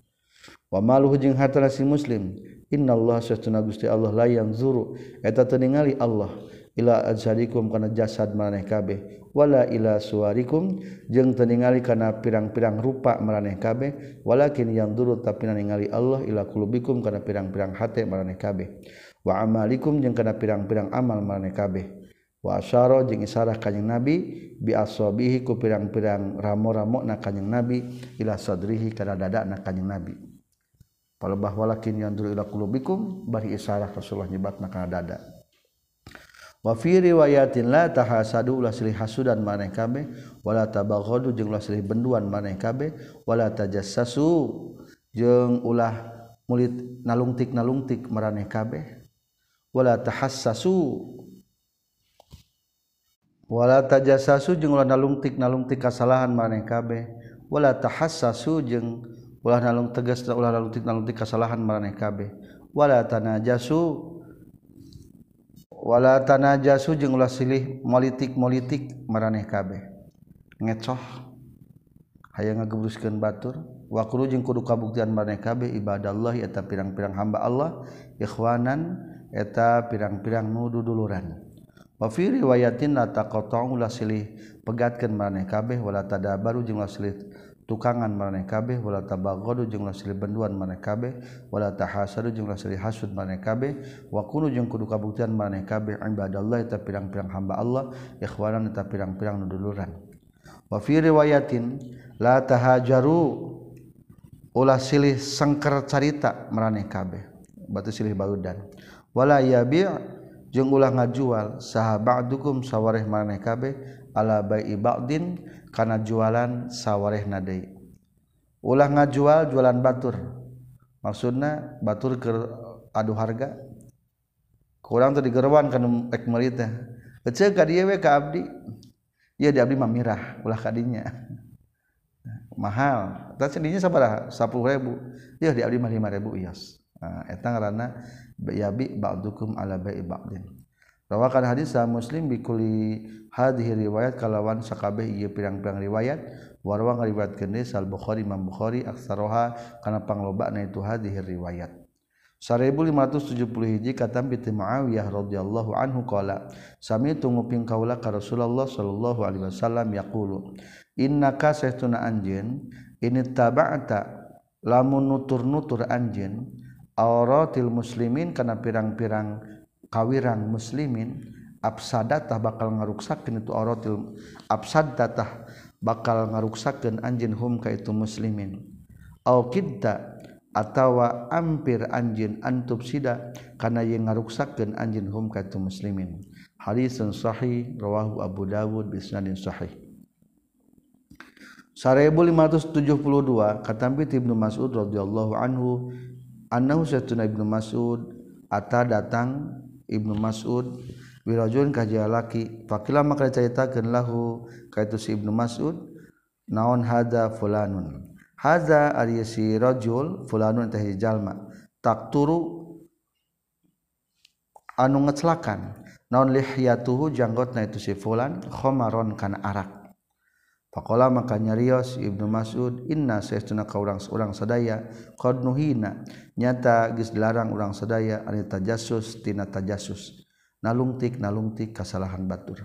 Wa maluhu jeung hartana si muslim. Innallaha sesuna Gusti Allah la yanzuru. Eta teu ningali Allah. Ila ajsadikum kana jasad maneh kabeh. Wala ila suarikum jeung teu ningali kana pirang-pirang rupa maraneh kabeh. Walakin yang duru tapi ningali Allah ila qulubikum kana pirang-pirang hate maraneh kabeh. Wa amalikum jeung kana pirang-pirang amal maraneh kabeh. Wa asyara jeung isarah kanjing nabi bi asabihi ku pirang-pirang ramo-ramo na kanjing nabi ila sadrihi kana dadana kanjing nabi palebah walakin yang duru ila qulubikum bari isarah Rasulullah nyebatna kana dada. Wafir riwayatin la tahasadu ulah silih hasudan maneh kabeh. Wala tabaghadu jeung ulah silih benduan maneh kabeh. Wala tajassasu jeung ulah mulit nalungtik nalungtik maraneh kabeh wala tahassasu wala tajassasu jeung ulah nalungtik nalungtik kasalahan maneh kabeh. Wala tahassasu jeung ulah nalung tegas ulah lalutik nalungtik kesalahan maraneh kabeh. Wala tanajasu wala tanajasu jeung ulah silih molitik-molitik maraneh kabeh. Ngecoh hayang ngagebruskeun batur. Wa kudu jeung kudu kabuktian maraneh kabeh ibadallah eta pirang-pirang hamba Allah ikhwanan eta pirang-pirang nudu duluran. Wa fi riwayatin la taqata'u ulah silih pegatkeun maraneh kabeh. Wala tadabaru jeung ulah silih tukangan maneh kabeh wala tabaghadu jeung lamun silih benduan maneh kabeh wala tahasadu jeung lamun silih hasud maneh kabeh wa kunu jeung kudu kabuktian maneh kabeh ibadallah eta pirang-pirang hamba Allah ikhwanan eta pirang-pirang nuduluran wa fi riwayatin la tahajaru ulah silih sengker carita maneh kabeh batu silih baludan. Wala yabi' jeung ulah ngajual sahabat dukum sawareh maneh kabeh ala bai'i ba'din karena jualan sawwareh nade ulah ngajual jualan batur. Maksudnya batur ke aduh harga. Kurang tuh digerwan kan ek merita kecil ka dia we abdi. Iya di abdi mamirah ulah kadinya mahal. Tapi sendirinya sabaraha sepuluh ribu iya di abdi mah lima ribu ias nah, eta ngaranna yabi ba'dukum ala bai'i ba'din rawakan hadis muslim bikuli hadhihi riwayat. Kalawan sakabeh ieu pirang-pirang riwayat. Warwa ngariwayatkeun deui sal Bukhari Imam Bukhari aksaroha kana panglobana itu hadhihi riwayat. 1570 hiji katam bi Muawiyah radhiyallahu anhu qala sami tunguping kaula ka Rasulullah sallallahu alaihi wasallam yaqulu innaka saytuna anjeun ini taba'ta lamun nutur-nutur anjeun auratil muslimin kana pirang-pirang kawirang muslimin absadatah bakal ngaruksakeun itu auratil absadatah bakal ngaruksakeun anjeun hum ka itu muslimin. Au kidda atawa ampir anjeun antub sida kana ye ngaruksakeun anjeun hum ka itu muslimin. Hadisun sahih rawahu Abu Dawud bi isnadin sahih 1572 katampi Ibnu Mas'ud radhiyallahu anhu annahu satuna Ibnu Mas'ud ata datang Ibnu Mas'ud birajun kaji laki. Fakila maka diceritakeun lahu ka itu si Ibnu Mas'ud naon hadza fulanun? Hadza ari si rajul fulanun teh jalma. Takturu anu ngecelakan naon lihyatuhu janggotna itu si fulan? Khomaron kana arak. Pakola maka nyarios Ibnu Mas'ud inna saestuna ka urang urang sadaya qad nuhina. Nyata geus dilarang urang sadaya ani tajassus tina tajassus. Nalungtik nalungtik kasalahan batur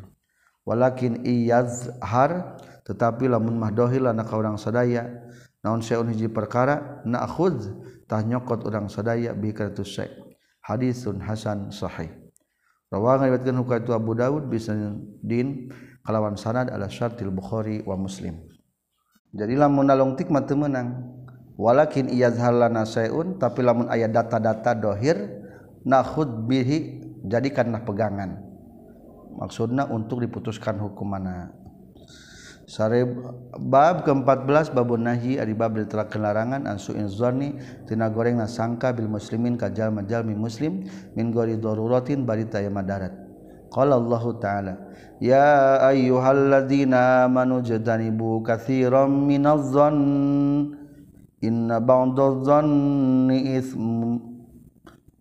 walakin iyazhar tetapi lamun mah dohilana ka urang sadaya naon saeun hiji perkara na'khudz tah nyokot urang sadaya bi kartu syai. Hadisun hasan sahih. Rawangan riwayatkeun hukaitu Abu Daud bin kalawan sanad ala syartil Bukhari wa Muslim. Jadi lamun nalongtik mah menang. Walakin iyadhar lana sayun tapi lamun aya data-data dohir nahud bihi jadikanlah pegangan. Maksudnya untuk diputuskan hukum mana. Sare bab ke-14 babun nahyi ari bab ditelakeun larangan an su'in zanni tina goreng sangka bil muslimin ka jalma-jalmi muslim min gori daruratin bari taya madarat. Qala Allah Ta'ala Ya ayyuhalladzina amanu jadanibu katsiran minadh dhann inna ba'dadh dhanni itsm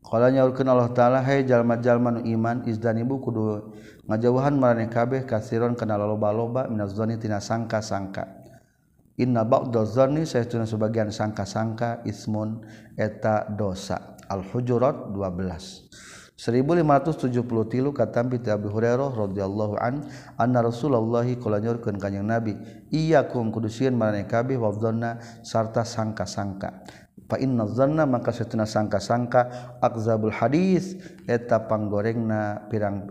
Qala nyaurkeun Allah Ta'ala hai jalma-jalma nu iman izdanibu kudu ngajauhan maraneh kabeh katsiran kana loba-loba minadh dhanni tina sangka-sangka. Inna ba'dadh dhanni saestuna sebagian sangka-sangka ismun eta dosa. Al-Hujurat 12 1573 katampi ti Abi Hurairah radhiyallahu an anna Rasulullah kala nyorkeun ka Nabi iyyakum kudusieun maraneh kabeh wadzanna sarta sangka-sangka. Fa inna dzanna maka satuna sangka-sangka akzabul hadis eta panggorengna pirang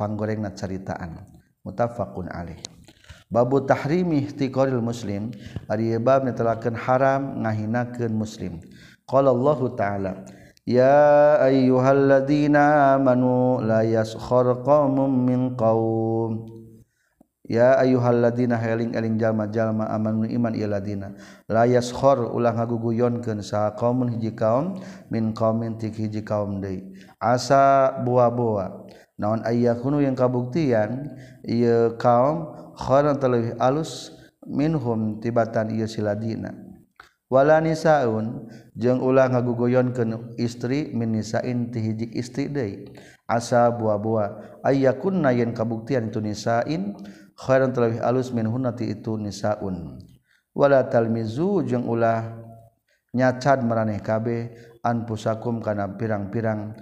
panggorengna caritaan muttafaqun alaih. Babu tahrimi ihtiqaril muslim ari bab netelakeun haram ngahinakeun muslim. Qala Allah ta'ala Ya ayyuhalladzina amanu la yaskhar qaumun min qaum Ya ayyuhalladzina heling eling jalma-jalma amanu iman ieu ladina. La yaskhar ulah ngaguguyonkeun sa qaumun hiji kaum min qaumin ti hiji kaum deui. Asa buah-buah. Naon ayyakunu yang kabuktian ieu kaum khoran terlebih alus minhum tibatan ieu siladina walanisaun jeung ulah ngaguguyon ke istri minisain ti hiji istri deui. Asa buah-buah. Ayyakunna yen kabuktian itu nisain khairan talawih alus min hunna ti itu nisaun. Wala talmizu jeung ulah nyacad maraneh kabeh anfusakum kana pirang-pirang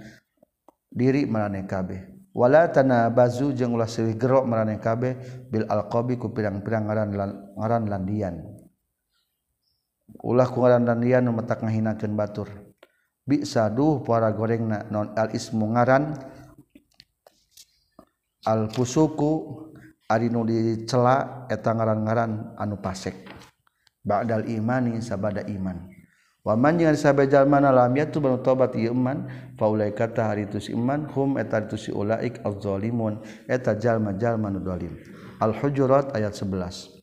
diri maraneh kabeh. Wala tanabazu jeung ulah silih gerok maraneh kabeh bil alqabi ku pirang-pirang ngaran ngaran landian. ulah kuaran dan dia numetak ngahinakeun batur. Bisa duh para gorengna non al ismu ngaran al fusuku ari nu dicela eta ngaran-ngaran anu pasek. Ba'dal imani sabada iman. Wa man jeung sabada jalma lam yatu banu tobat ieu iman faulai kata hari itu si iman hum eta itu si ulaik azzalimun. Eta jalma-jalma nu zalim. Al hujurat ayat 11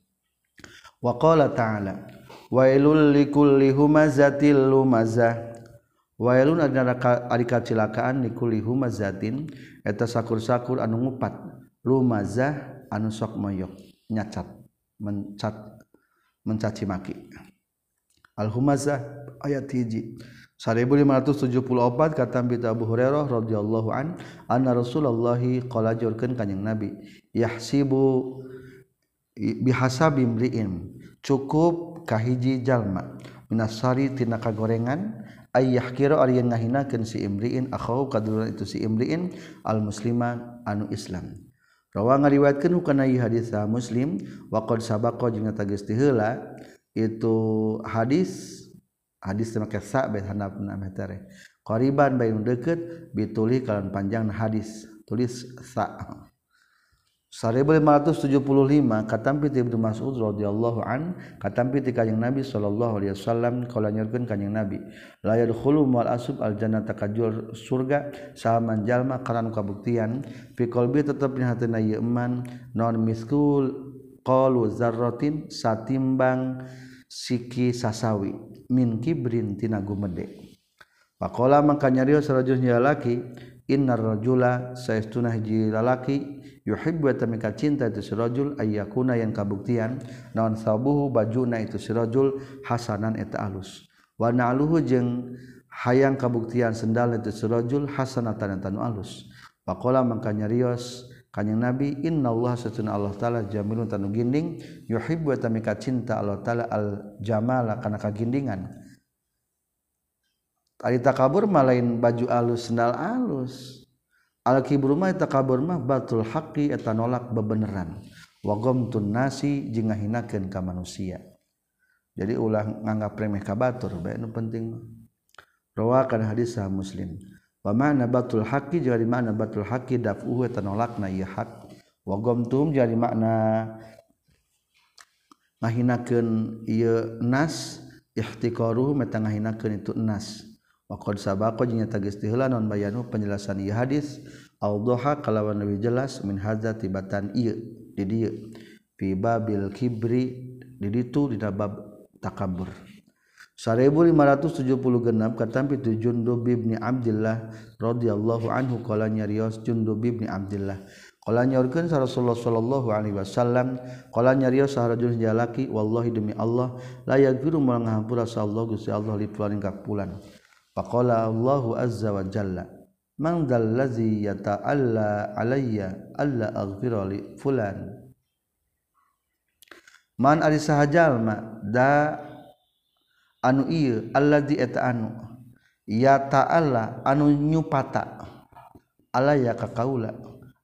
wa qala ta'ala wailul likulli humazatil lumazah wailun adina ari kacilakaan likulli humazatin. Eta sakur-sakur anu ngupat. Lumazah anu sok moyok nyacat mencat mencaci maki al humazah ayat hiji. 1574 kata Nabi Abu Hurairah radhiyallahu an anna Rasulullah qala jurkeun kanjing Nabi yahsibu bihasabi imriin. Cukup kahiji jalma. Minasari tina kagorengan ayah kira ari yen ngahinakeun si imriin akhau kadulan itu si imriin al musliman anu islam. Rawa ngariwayatkeun kana hadis muslim wa qad sabaqo jeung eta heula itu hadis hadis teh make sa bet handapna qariban bayin deukeut bituli kalan panjang hadis tulis sa. 1575 katampi ti Ibnu Mas'ud radhiyallahu an katampi ti kanjing Nabi sallallahu alaihi wasallam kala nyurkeun kanjing Nabi la yadkhulu mal asub al jannata kajur surga saman jalma karan kabuktian fi qalbi tetep di hatena ieu iman non miskul qalu zarratin satimbang siki sasawi min kibrin tina gumede. Pakola maka nyarios rajul laki innar rajula saestuna hiji lalaki yuhibbu tamika cinta itu sirajul ayyakuna yang kabuktian naon sabuhu bajuna itu sirajul hasanan eta alus. Wa na'luhu jeung hayang kabuktian sendal itu sirajul hasanatan eta nu alus. Faqala mangka nyarios kanjing nabi innallaha satuna Allah taala jamilun tanu ginding yuhibbu tamika cinta Allah taala al jamala kana kagindingan. Ari takabur malain baju alus sendal alus. Alkibrumah eta kabur mah batul haqi eta nolak bebeneran. Wagom tun nasi jeung ngahinakeun ka manusia. Jadi ulah nganggap remeh ka batur bae nu penting. Rawakan hadis sah Muslim. Wa ma'na batul haqi jeung di batul haqi daf'uhu eta nolakna ieu hak. Wagom tum jeung makna ngahinakeun ieu nas ihtiqaruhu meta ngahinakeun itu nas. Maqad sabaqo jeung eta geus tiheula naon bayanu penjelasan ieu hadis Allaha kalawan lebih jelas min hadza tibatan ieu di dieu fi babil kibri di ditu dina bab takabur 1576 katampi tu Jundub bin Abdullah radhiyallahu anhu qala nyarios Jundub bin Abdullah qala nyorkeun Rasulullah sallallahu alaihi wasallam qala nyarios sarajul jalaki wallahi demi Allah la yaghfiru manghampura sallallahu Gusti Allah li fulan kapulan Faqala Allahu azza wa jalla Man dzal ladzi yata'alla alayya alla aghfira li fulan Man ari sahajal ma da anu ieu alladzi eta anu ya ta'ala anu nyupata alaya ka kaula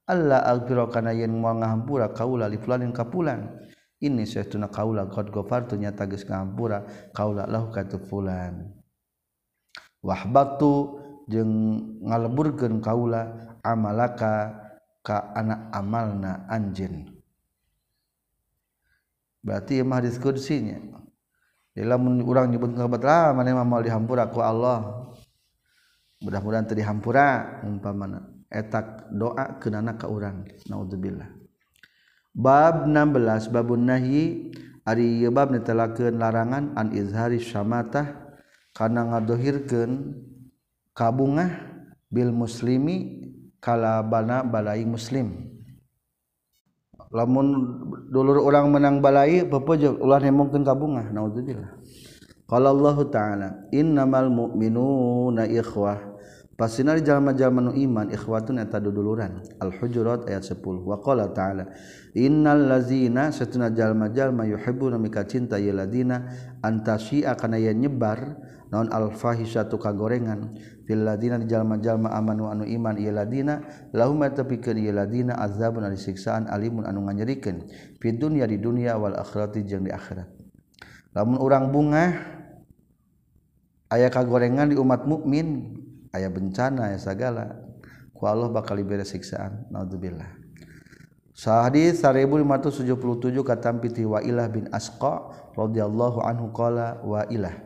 Allah aghfira kana yen moal ngahampura kaula li fulan ka fulan ini saytuna kaula qad ghafartu nyata geus ngahampura kaula lahu kata fulan. wahbatu jeung ngaleburkeun kaula amalaka ka anak amalna anjeun. Berarti mah hadis kudsinya lamun urang nyebut kabat lah mana mah mau dihampura ku Allah. Mudah-mudahan teu dihampura umpamana. Etak doa kenana ka urang naudzubillah bab 16 babun nahi. Ari bab netelakeun larangan an izhari syamatah karena ngadohirkan kabungah Bil muslimi kalabana balai muslim lamun dulur orang menang balai pepojo ulah nemongkeun kabungah naudzubillah qala Allah taala innamal mu'minuna ikhwah Pasina di jalma-jalma nu iman ikhwatun eta duduluran. Al-Hujurat ayat 10. Wa qala ta'ala innal ladzina satuna jalma-jalma yuhibbuna mika cinta yaladina antasi akan aya nyebar naon al-fahisatu kagorengan? Fil ladina di jalma-jalma amanu anu iman ieu ladina lahum tapikeun ieu ladina azabun ari siksaan alimun anu nganyerikeun. Fid dunya di dunya wal akhirati jeung di akhirat. Lamun urang bunga aya kagorengan di umat mukmin aya bencana aya sagala ku Allah bakal diberi siksaan. Naudzubillah Sahadi 1577 katampi ti Wailah bin Asqa radhiyallahu anhu qala Wailah.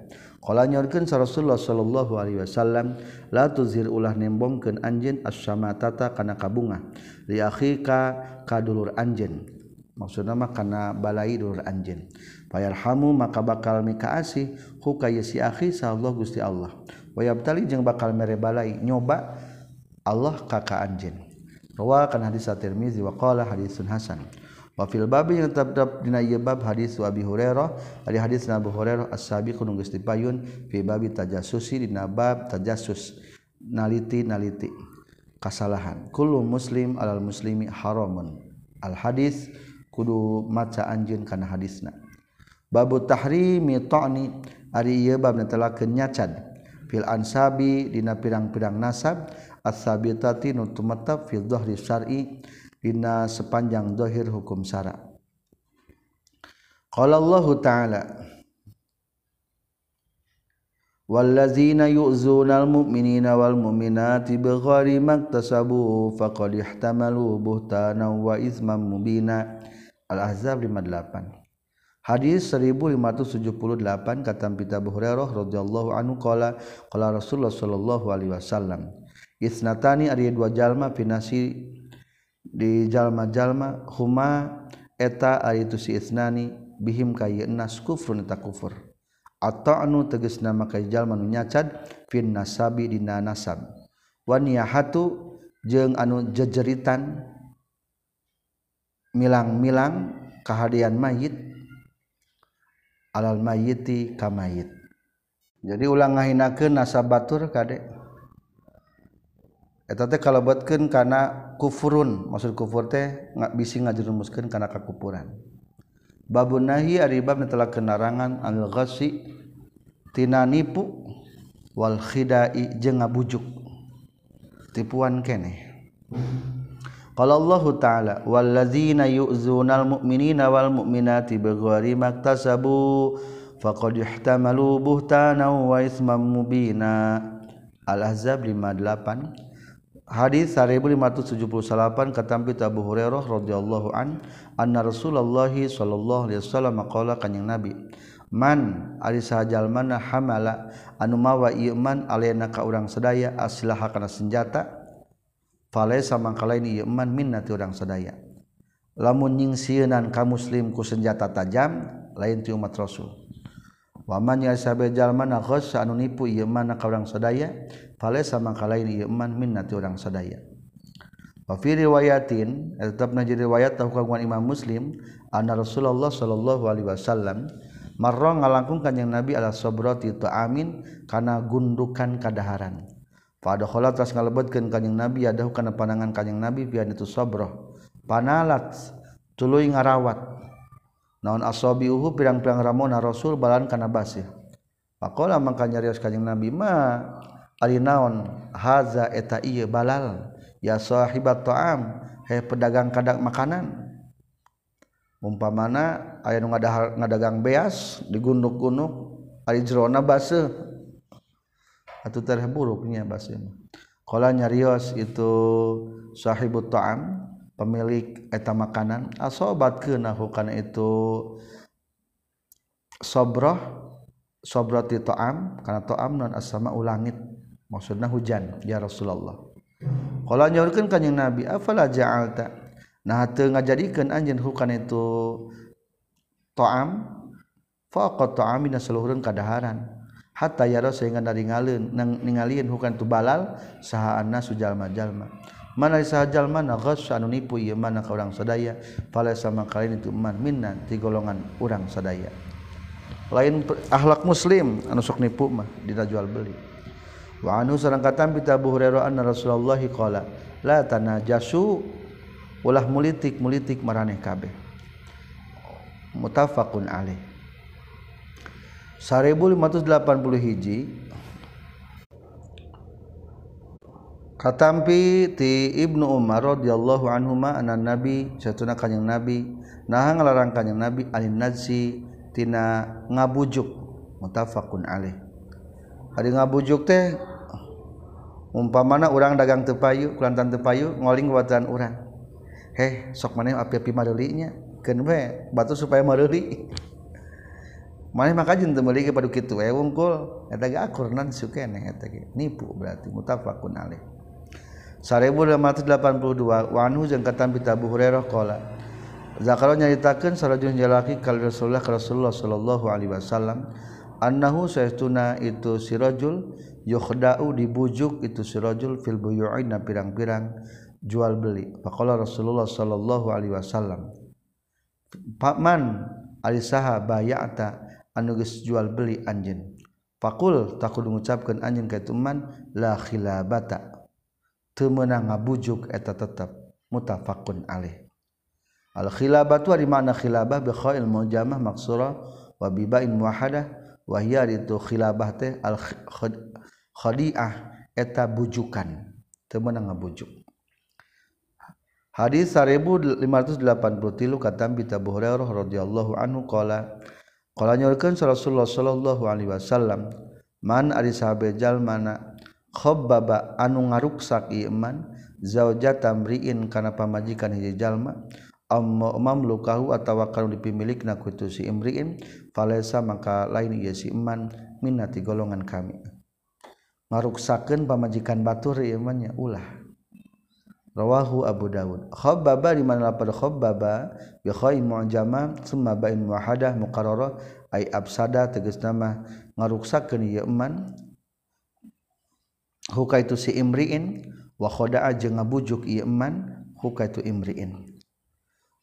nyokan Rasulullah sallallahu Alaihi Wasallam la tuzir ulah nembongkeun anj asyamatata kana kabunga ka kadulur anjen Maksudna mah kana balai dulur anjen Fayarhamu maka bakal mikaasih huka si akhi Allah gusti Allah. Wayab tali jeung bakal mere balai nyoba Allah kaka anjen rawakan hadis at-Tirmizi wa qala hadisun hasan. wafil babi yang tetap dina ieu bab hadis Abi Hurairah. Dari hadis Abu Hurairah as-sabiqun geus dipayun fi babi tajassusi dina bab tajassus. Naliti-naliti kasalahan kullu muslim alal muslimi haramun. Al hadis kudu maca anjeun kana hadisna. Babu tahrimi ta'ni ari ieu bab netelakeun nyacan. Fil ansabi dina pirang-pirang nasab. As-sabitati nu tumetep fil dhahri syar'i. Dina sepanjang dohir hukum syara. Qala Allah ta'ala yu'zuna al-mu'minina wal mu'minati bighairi maktasabu faqad ihtamalu buhtanan wa isman mubina. Al-ahzab 58 hadis 1578 kata pita Hurairah radhiyallahu anhu qala qala Rasulullah sallallahu alaihi wasallam isnatani ari dua jalma finasi di jalma-jalma huma eta ari itu si isnani bihim kayna kufrun eta kufur. Ata'nu tegasna maka jalma nu nyacad fin nasabi dina nasab. Wa niyahatu jeung anu jejeritan milang-milang kehadian mayit alal mayiti kamayit jadi ulang ngahinakeun nasabatur kadek eta teh kalebetkeun kana kufurun maksud kufur teh nggak bisi ngajerumuskeun kana kakupuran. Babun nahi ari bab telah kenarangan al ghasi tina nipu wal khidai jeung ngabujuk. Tipuan keneh. Kalau Allahu ta'ala wallazina yu'zunal mu'minina wal mu'minati bighairi maktasabu faqad ihtamalu buhtana wa ismam mubina. Al-Ahzab 58 Hadis 1578 katampi Abu Hurairah radhiyallahu an anna Rasulullah sallallahu alaihi wasallam qala kanjing Nabi Man ari sahajal mana hamala anu mawa ieu man alena ka urang sadaya asilaha kana senjata falaisa mangkalain ieu man minna ti urang sadaya. Lamun nyingsieunan ka muslim ku senjata tajam lain ti umat Rasul waman yajalmanaanu nipu mana orang sadaya pale sama kala iniman minnati orang sadaya. Wafir riwayatin tetap najir riwayat tahu kagungan Imam Muslim anna Rasulullah sallallahu alaihi wasallam marra ngalangkungkan yang Nabi ala sabrati ta'amin kana gundukan kadaharan. Pada kholat tas ngalebetkeun kanjing Nabi adahu kana panangan kanjing Nabi pian itu sabroh panalat tuluy ngarawat. naon asobi uhu pirang-pirang ramona rasul balan kana basih pakola mangka nyarios kanjing nabi ma ari naon haza eta ieu balal ya sahibat ta'am he pedagang kadak makanan. Umpamana aya nu ngadahar ngadagang beas digunduk-gunduk ari jerona baseuh atuh teh buruknya baseuh qala nyarios itu sahibut ta'am pemilik eh, eta makanan. Ah, Asobat kenahu kana itu? Sobroh sobrati to'am karena to'am non asama ulangit maksudnya hujan ya Rasulullah. Kalau nyaurkan kanyang Nabi afala ja'alta? Nah teu ngajadikeun anjeun hukana itu to'am faqat to'am saluhureun kadaharan. Hatta yara sehingga dari ningalieun hukan tu balal saha anna sujalma jalma, -jalma. Mana saha jalma na ghas anu nipu ieu mana ka urang sadaya. Fala sama kalian itu man minna ti golongan urang sadaya. Lain akhlak muslim anu sok nipu mah dina jual beli. Wa anu sareng katam bi Abu Hurairah anna Rasulullah qala la tanajasu. Ulah mulitik mulitik maraneh kabeh. Mutafaqun alaih. 1580 hiji Katampi ti Ibnu Umar radhiyallahu anhuma anna Nabi satuna kanjing Nabi nah ngalarang kanjing Nabi alin najsi tina ngabujuk. Mutafaqun alaih. Ari ngabujuk teh umpa mana orang dagang tepayu kelantan tepayu ngoling buatan orang heh sok mana api-api marelinya kenapa batu supaya mareli mana maka jen temeli ke padu kitu eh wungkul. Eta ge akur nan eta ge. Nipu berarti mutafaqun alaih 1882 Wanu jeung katam pita Abu Hurairah qala Zakaro nyaritakeun sarojun jalaki kal Rasulullah ka Rasulullah sallallahu alaihi wasallam annahu saytuna itu sirajul yukhda'u dibujuk itu sirajul fil buyu'in pirang-pirang jual beli. Faqala Rasulullah sallallahu alaihi wasallam Pakman alisaha bayata anu geus jual beli anjeun? Fakul takut mengucapkan anjing kaituman la khilabata. Teu meunang ngabujuk eta tetep mutafaqun alaih al khilabatu di mana khilabah bi khail mujamah maksura wa bibain muwahadah wahia itu khilabah teh al khadi'ah eta bujukan. Teu meunang ngabujuk. Hadis 1583 kata Abi Hurairah radhiyallahu anhu qala qala nyorkeun Rasulullah sallallahu alaihi wasallam man ari sahabe jalmana khobbaba anu ngaruksak iman zauja tamriin kana pamajikan hiji jalma amma mamlukahu atawa kana dipimilikna kutu si imriin falesa maka lain ieu si iman minati golongan kami. Ngaruksakeun pamajikan batur imannya ulah. Rawahu Abu Dawud. Khobbaba di mana lapar khobbaba? Bi khai mu'jama summa ba'in muahadah muqarrarah ai absada tegas nama ngaruksakeun ieu iman huka itu si imriin wa khoda'a jeung ngabujuk ieu iman huka itu imriin.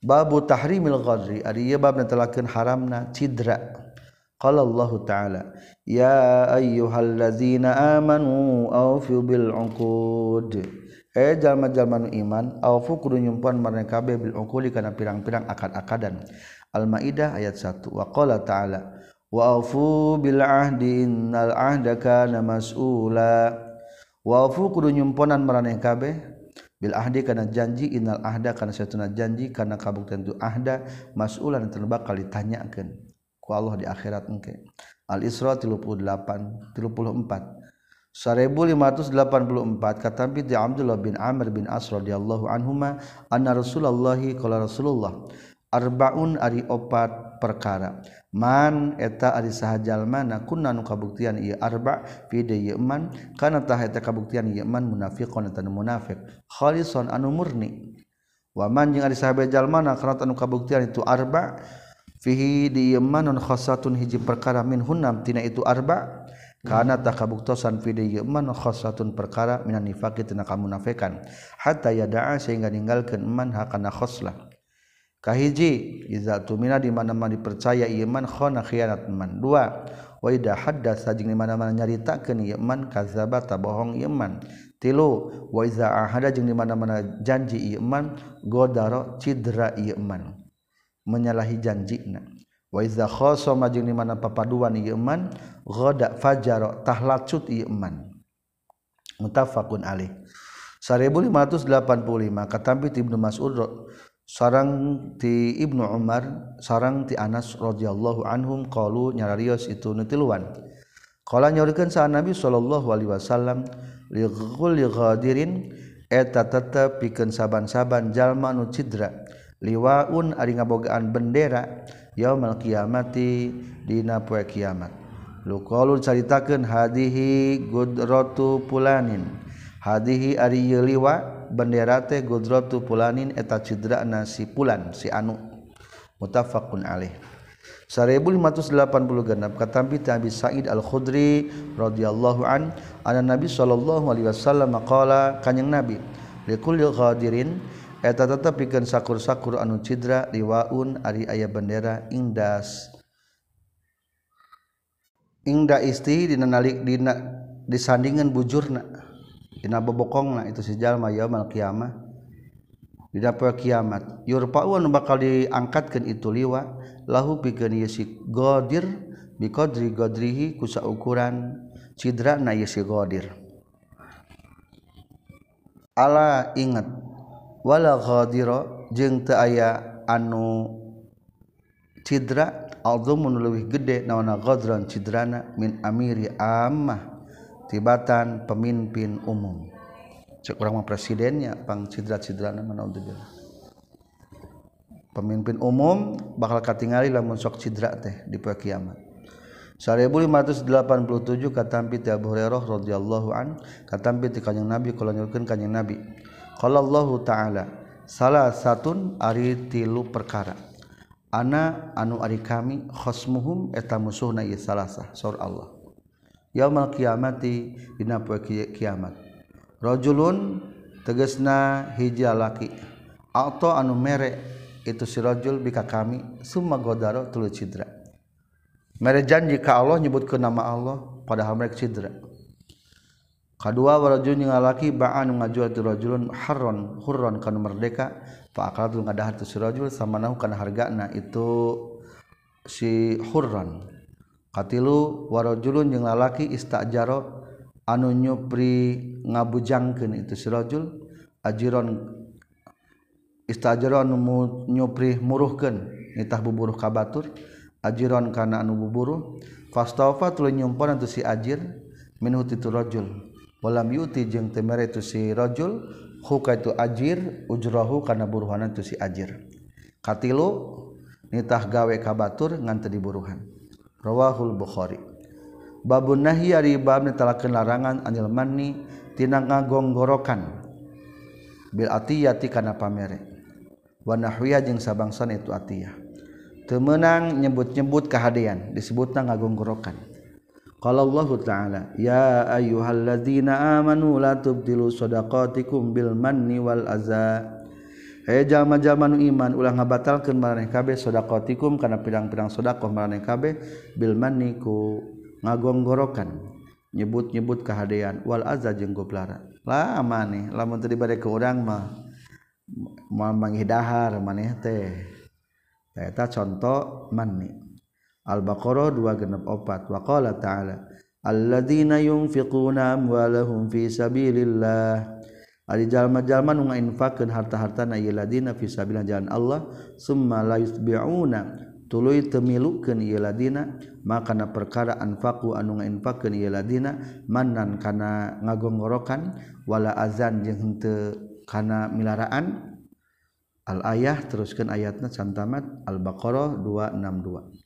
Babu tahrimil ghadri ari ieu bab netelakeun haramna cidra. Qala Allah taala ya ayyuhalladzina amanu awfu bil uqud. Eh jalma-jalma nu iman awfu kudu nyumpuan mereka kabeh bil uquli kana pirang-pirang akad-akadan. Al-Maidah ayat 1 wa qala ta'ala wa awfu bil ahdi innal ahda kana mas'ula. wafu kudu nyumponan maraneh kabeh. Bil ahdi kana janji innal ahda kana satuna janji kana kabuktian tu ahda mas'ulan teu bakal ditanyakeun ku Allah di akhirat engke. Al isra 38 34 1584 kata bi Abdullah bin Amr bin As radhiyallahu anhuma anna Rasulullah qala Rasulullah arbaun ari opat perkara man eta ari sahajallmana kunna nu kabuktian ieu arba fi yeman kana tah eta kabuktian yeman munafiqun eta munafiq khalisun anu murni. Wa man jeung ari sahajallmana kana tanu kabuktian itu arba fihi di yemanun khosatun hiji perkara min hunam tina itu arba karena tak kabuktosan fi di khosatun perkara minan nifaqi tina kamunafekan hatta yada'a sehingga ninggalkeun man hakana khoslah. Kahiji iza tumina di mana-mana dipercaya ieu man khianat man. Dua wa idza haddatsa jeung di mana-mana nyaritakeun ieu man kadzaba bohong ieu man. Tilu wa idza ahada jeung di mana-mana janji ieu man godaro cidra ieu man. Menyalahi janjina. Waiza khosoma jeung di mana papaduan iman ghada fajar tahlacut ieu iman muttafaqun alaih. 1585 katampi ti Ibnu Mas'ud sarang ti Ibnu Umar sarang ti Anas radhiyallahu anhum qalu nyararios itu nutiluan. Qala nyorikeun sa Nabi sallallahu alaihi wasallam li ghadirin eta tetep pikeun saban-saban jalma nu cidra liwaun ari ngabogaan bendera yaumul qiyamati dina poe kiamat. Lu qalu caritakeun hadihi gudratu pulanin hadihi ari liwa bendera teh gudratu pulanin eta cidrana si pulan si anu. Mutafaqun alaih. 1586 katampi Nabi Sa'id Al-Khudri radhiyallahu an ana Nabi sallallahu alaihi wasallam qala kanjing Nabi likulli qadirin eta tetep pikeun sakur-sakur anu cidra liwaun ari aya bendera indas ingda isti dina nalik dina disandingan bujurna. dina bebokong lah itu sejalma yaumal qiyamah. Di dapur kiamat yurpaun bakal diangkatkan itu liwa lahu pikeun ieu si qadir biqadri qadrihi ku cidra na ieu si ala ingat wala qadira jeung teu aya anu cidra alzumun leuwih gede naonna qadran cidrana min amiri ammah. tibatan pemimpin umum. Cek orang mah presidennya pang cidra-cidrana manaudzubillah pemimpin umum bakal katingali lamun sok cidra teh di poe kiamat. 1587 katampi ti Abu Hurairah radhiyallahu an katampi ti kanjeng Nabi kalau nyurkeun kanjeng Nabi. Qala Allah taala salah satu ari tilu perkara. Ana anu ari kami khosmuhum eta musuhna ieu salasah sur Allah. Yaumal kiamati dina poe kiamat. Rajulun tegesna hiji laki atau anu mere itu si rajul bika kami summa godaro tulu cidra. Mere janji ka Allah nyebut ke nama Allah padahal mereka cidra. Kedua warajul yang laki ba'an ngajual tu rajulun harron hurron kana merdeka fa akal tu ngadahar tu si rajul sama nahu kana hargana itu si hurron katilu warajulun jeung lalaki istajaro anu nyupri ngabujangkeun itu si rajul ajiron istajaro anu nyupri muruhkeun nitah buburuh ka batur ajiron kana anu buburuh fastawfa tuluy nyumpon itu si ajir minhu itu rajul walam yuti jeung teu mere itu si rajul huka itu ajir ujrahu kana buruhanna tu si ajir. Katilu nitah gawe ka batur ngan teu diburuhan. Rawahul bukhari. Babun nahi ari bab netalakeun larangan anil manni tina ngagonggorokan bil atiyati kana pamere. Wa nahwiya jeung sabangsan itu atiyah. Teu meunang nyebut-nyebut kahadean disebutna ngagonggorokan Qala Allah Ta'ala ya ayyuhalladzina amanu la tubtilu shadaqatikum bil manni wal adza jalma-jalmanu iman ulang ngabatalkeun maraneh kabeh sedaqatikum kana pirang-pirang sedaqah maraneh kabeh bil manni ku ngagonggorokan nyebut-nyebut kahadean wal azza jeung goplara. Lah maneh lamun teu dibade ke urang mah moal manghidahar maneh teh. Eta contoh manni. Al-baqarah 264 wa qala ta'ala alladzina yunfiquna amwalahum fi sabilillah. Ari jalma-jalma nu ngainfakeun harta-hartana ieu ladina fi sabilillah jalan Allah summa la yusbiuna tuluy teu milukeun ieu ladina maka na perkara anfaqu anu ngainfakeun ieu ladina manan kana ngagonggorokan wala azan jeung henteu kana milaraan al ayah teruskan ayatna santamat al baqarah 262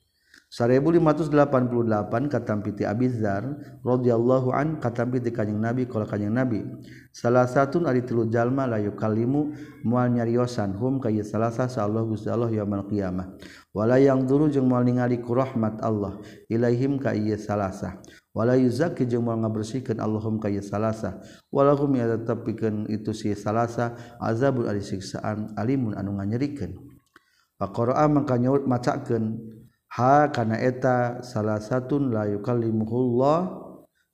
1588 katampiti Abizar rodhiyallahu an katampiti kanjing Nabi kalau kanjing Nabi. Salah satu ari tilu jalma layu kalimu mual nyariosan. Hum kaya salah sa Allah Gusti Allah yaumul qiyamah. Wala yang dulu jeung moal ningali ku rahmat Allah ilaihim ka ieu salasa wala yuzakki jeung moal ngabersihkeun Allahum ka ieu salasa wala hum ya tetepikeun itu si salasa azabul ari siksaan alimun anu nganyerikeun. Pakoroa mangka nyaut macakeun. ha kana eta salah la yukallimuhullah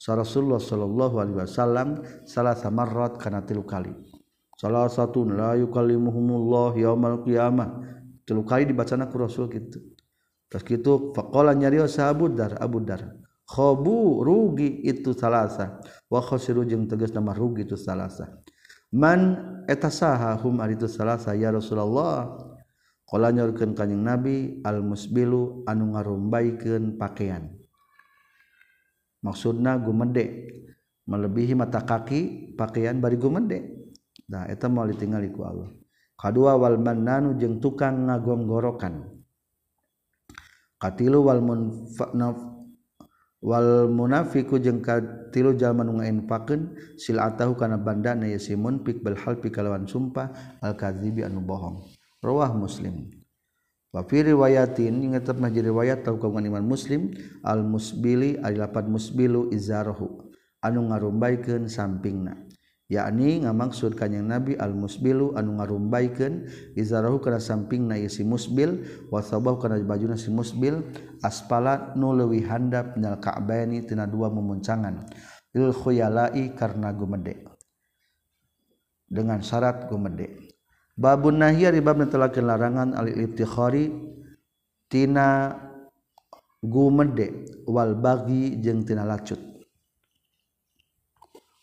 Rasulullah sallallahu alaihi wasallam salah samarrat kana tilu kali. Salah satu la yukallimuhumullah yaumal qiyamah. Tilu kali dibacana ku Rasul kitu. Terus kitu faqala nyarios sahabat dar Abu Dar. Khobu rugi itu salasa. Wa khasiru jeung tegas nama rugi itu salasa. Man eta saha hum ari itu salasa ya Rasulullah. Kala nyorkeun kanjing Nabi al musbilu anu ngarumbaikeun pakaian. Maksudna gumede melebihi mata kaki pakaian bari gumede. Nah eta mau ditinggali ku Allah. Kadua wal mannanu jeung tukang ngagonggorokan. Katilu wal munfanaf wal munafiku jeung katilu jalma nu ngainfakeun silatahu kana bandana yasimun pik bal hal pikalawan sumpah al kadzibi anu bohong. Rawah Muslim. Wa fi riwayatin ing tetep mah riwayat tau kagungan iman Muslim al musbili adilapan musbilu izarahu anu ngarumbaikeun sampingna. yakni ngamaksud kanjing nabi al musbilu anu ngarumbaikeun izarahu kana sampingna isi si musbil wasabahu kana bajuna si musbil aspala nu leuwih handap minal ka'baini tina dua memuncangan il khuyalai karena gumede dengan syarat gumede babun nahya ribab netelakeun larangan al tina gumede wal bagi jeung tina lacut.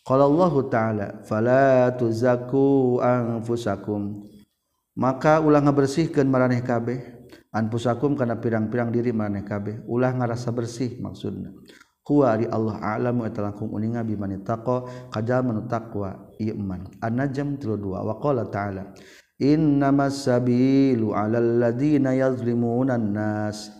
Qala Allah taala fala tuzaku anfusakum. Maka ulah ngabersihkeun maraneh kabeh anfusakum kana pirang-pirang diri maraneh kabeh. Ulah ngarasa bersih maksudna. Huwa ari Allah a'lamu eta langkung uninga bimani taqa kajal manu taqwa iman an-najm 32 wa qala ta'ala innamasabilu alal ladina yazlimuna nas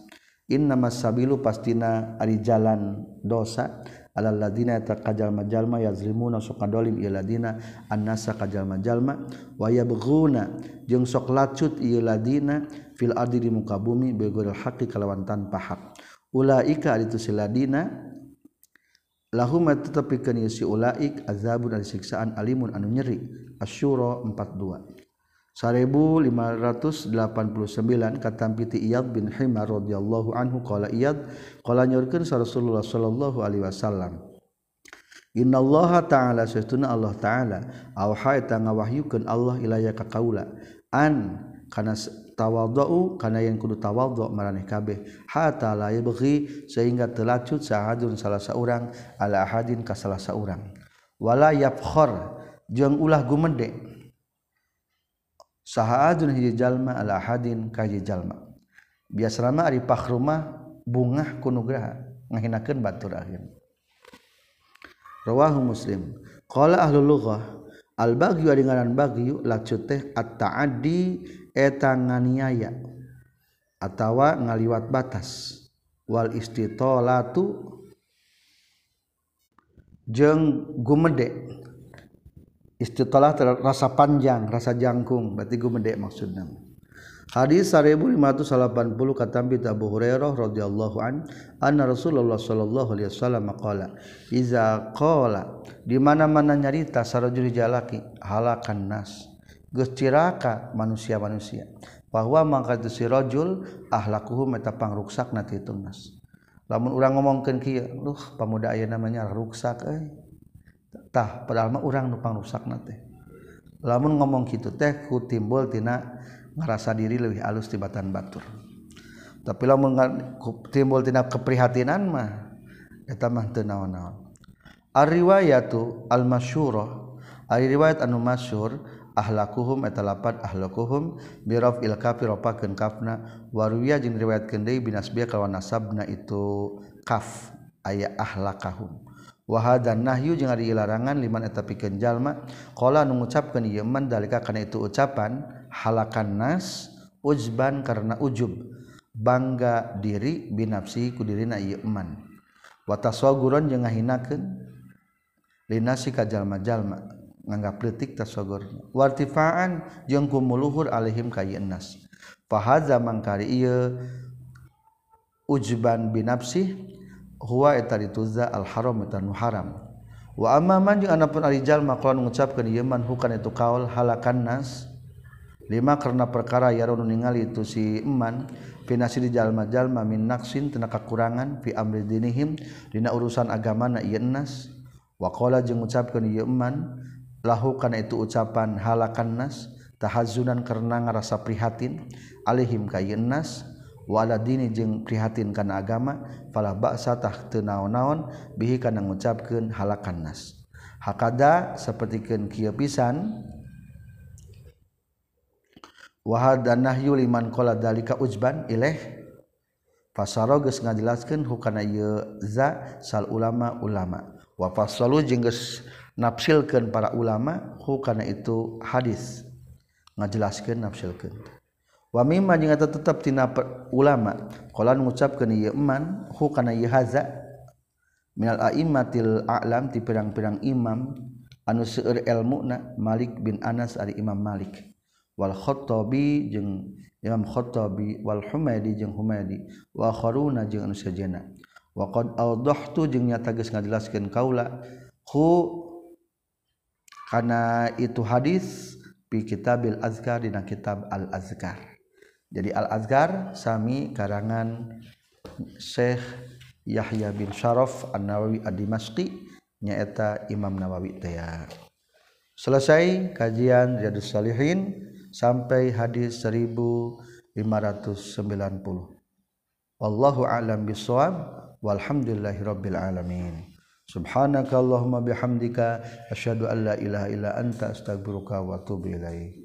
innamasabilu pastina ari jalan dosa. Alal ladina eta kajalma jalma yazlimuna sok ngadolim ieu ladina annasa kajalma jalma wa yabghuna. Jeung sok lacut ieu ladina fil ardi di muka bumi begoil haqi kalawan tanpa hak. Ulaika itu siladina lahum tetep pikeun si ulaik azabun al siksaan alimun anu nyeri. Asyura 42 1589 katampiti Iyad bin Himar radhiyallahu anhu qala Iyad qala nyorkeun Rasulullah sallallahu alaihi wasallam Innallaha ta'ala sesuna Allah ta'ala auha eta ngawahyukeun Allah ilaya ka kaula an kana tawadhu kana yang kudu tawadhu maraneh kabeh hatta la yabghi sehingga telacut sahadun salah saurang ala ahadin ka salah saurang wala yabkhar jeung ulah gumendek sahaun hijjallma Allahadin kayjallma biasa lama Ari Pak rumah bungah kunugraha ngahinakeun batur akhir rawahu muslim. Qala ahlul lughah al bagyu ari ngaran bagyu lacut teh at taadi eta nganiaya atawa ngaliwat batas. Wal istitolatu jeung gumede istitalah rasa panjang rasa jangkung. Berarti gumede maksudna Hadis 1580 kata Bita Abu Hurairah radhiyallahu an anna Rasulullah sallallahu alaihi wasallam qala iza qala di mana-mana nyarita sarajul jalaki halakan nas geus ciraka manusia-manusia. Bahwa mangka tu si rajul ahlakuhu meta pangruksak na titung nas lamun urang ngomongkeun kieu duh pamuda aya namanya ruksak euy. eh. tah padahal mah urang nu pangrusak teh. Lamun ngomong kitu teh ku timbul tina ngarasa diri leuwih alus tibatan batur. Tapi lamun timbul tina keprihatinan mah eta mah teu naon-naon. Ar-riwayatu al-masyhurah ari riwayat anu masyhur ahlakuhum eta lapat ahlakuhum biraf il kafi ropakeun kafna warwiya jeung riwayat deui binasbiya kalawan nasabna itu kaf aya ahlakahum. wahadan nahyu jeung ari larangan liman eta pikeun jalma. Qala nu ngucapkeun ieu man dalika kana itu ucapan halakan nas uzban karena ujub. Bangga diri binafsi ku dirina ieu man. Wa tasawuran jeung ngahinakeun linasi ka jalma-jalma nganggap leutik tasawur wartifaan jeung kumuluhur alaihim ka ieu nas. Fa hadza mangkari ieu ujban binafsi huwa eta dituzza al haram eta nu haram. Wa amma man jeung anapun arijal maqlan ngucapkeun ieu man hukan itu kaul halakan nas. Lima karena perkara yarunu ningali itu si eman pinasi di jalma-jalma min naqsin tina kakurangan fi amri dinihim dina urusan agamana ieu nas. Wa qala jeung ngucapkeun ieu eman lahu kana itu ucapan halakan nas tahazunan karena ngarasa prihatin alihim ka nas. wala dini jeung prihatin kana agama fala ba'satah teu naon-naon bihi kana ngucapkeun halakan nas. Hakada sapertikeun kieu pisan wa hada nahyu liman qala dalika ujban ilaih fasaro geus ngajelaskeun hukana ieu za sal ulama ulama. Wa fasalu jeung geus nafsilkeun para ulama hukana itu hadis ngajelaskeun nafsilkeun wamima jeung eta tetep tina ulama. Qalan ngucapkeun ieu iman hu kana ieu haza. Minal aimmatil a'lam ti pirang-pirang imam anu seueur ilmuna Malik bin Anas ari Imam Malik. Wal Khattabi jeung Imam Khattabi wal Humaydi jeung Humaydi wa kharuna jeung anu sajena. Wa qad awdahtu jeung nyata geus ngajelaskeun kaula hu kana itu hadis pi kitabil azkar dina kitab al azkar jadi al azkar sami karangan Syekh Yahya bin Syaraf An Nawawi Ad Dimashqi nyaeta Imam Nawawi teh selesai kajian Riyadus Salihin sampai hadis 1590 wallahu a'lam bissawab. Walhamdulillahirabbil alamin. Subhanakallahumma bihamdika. Asyhadu an la ilaha illa anta astaghfiruka wa atubu ilaik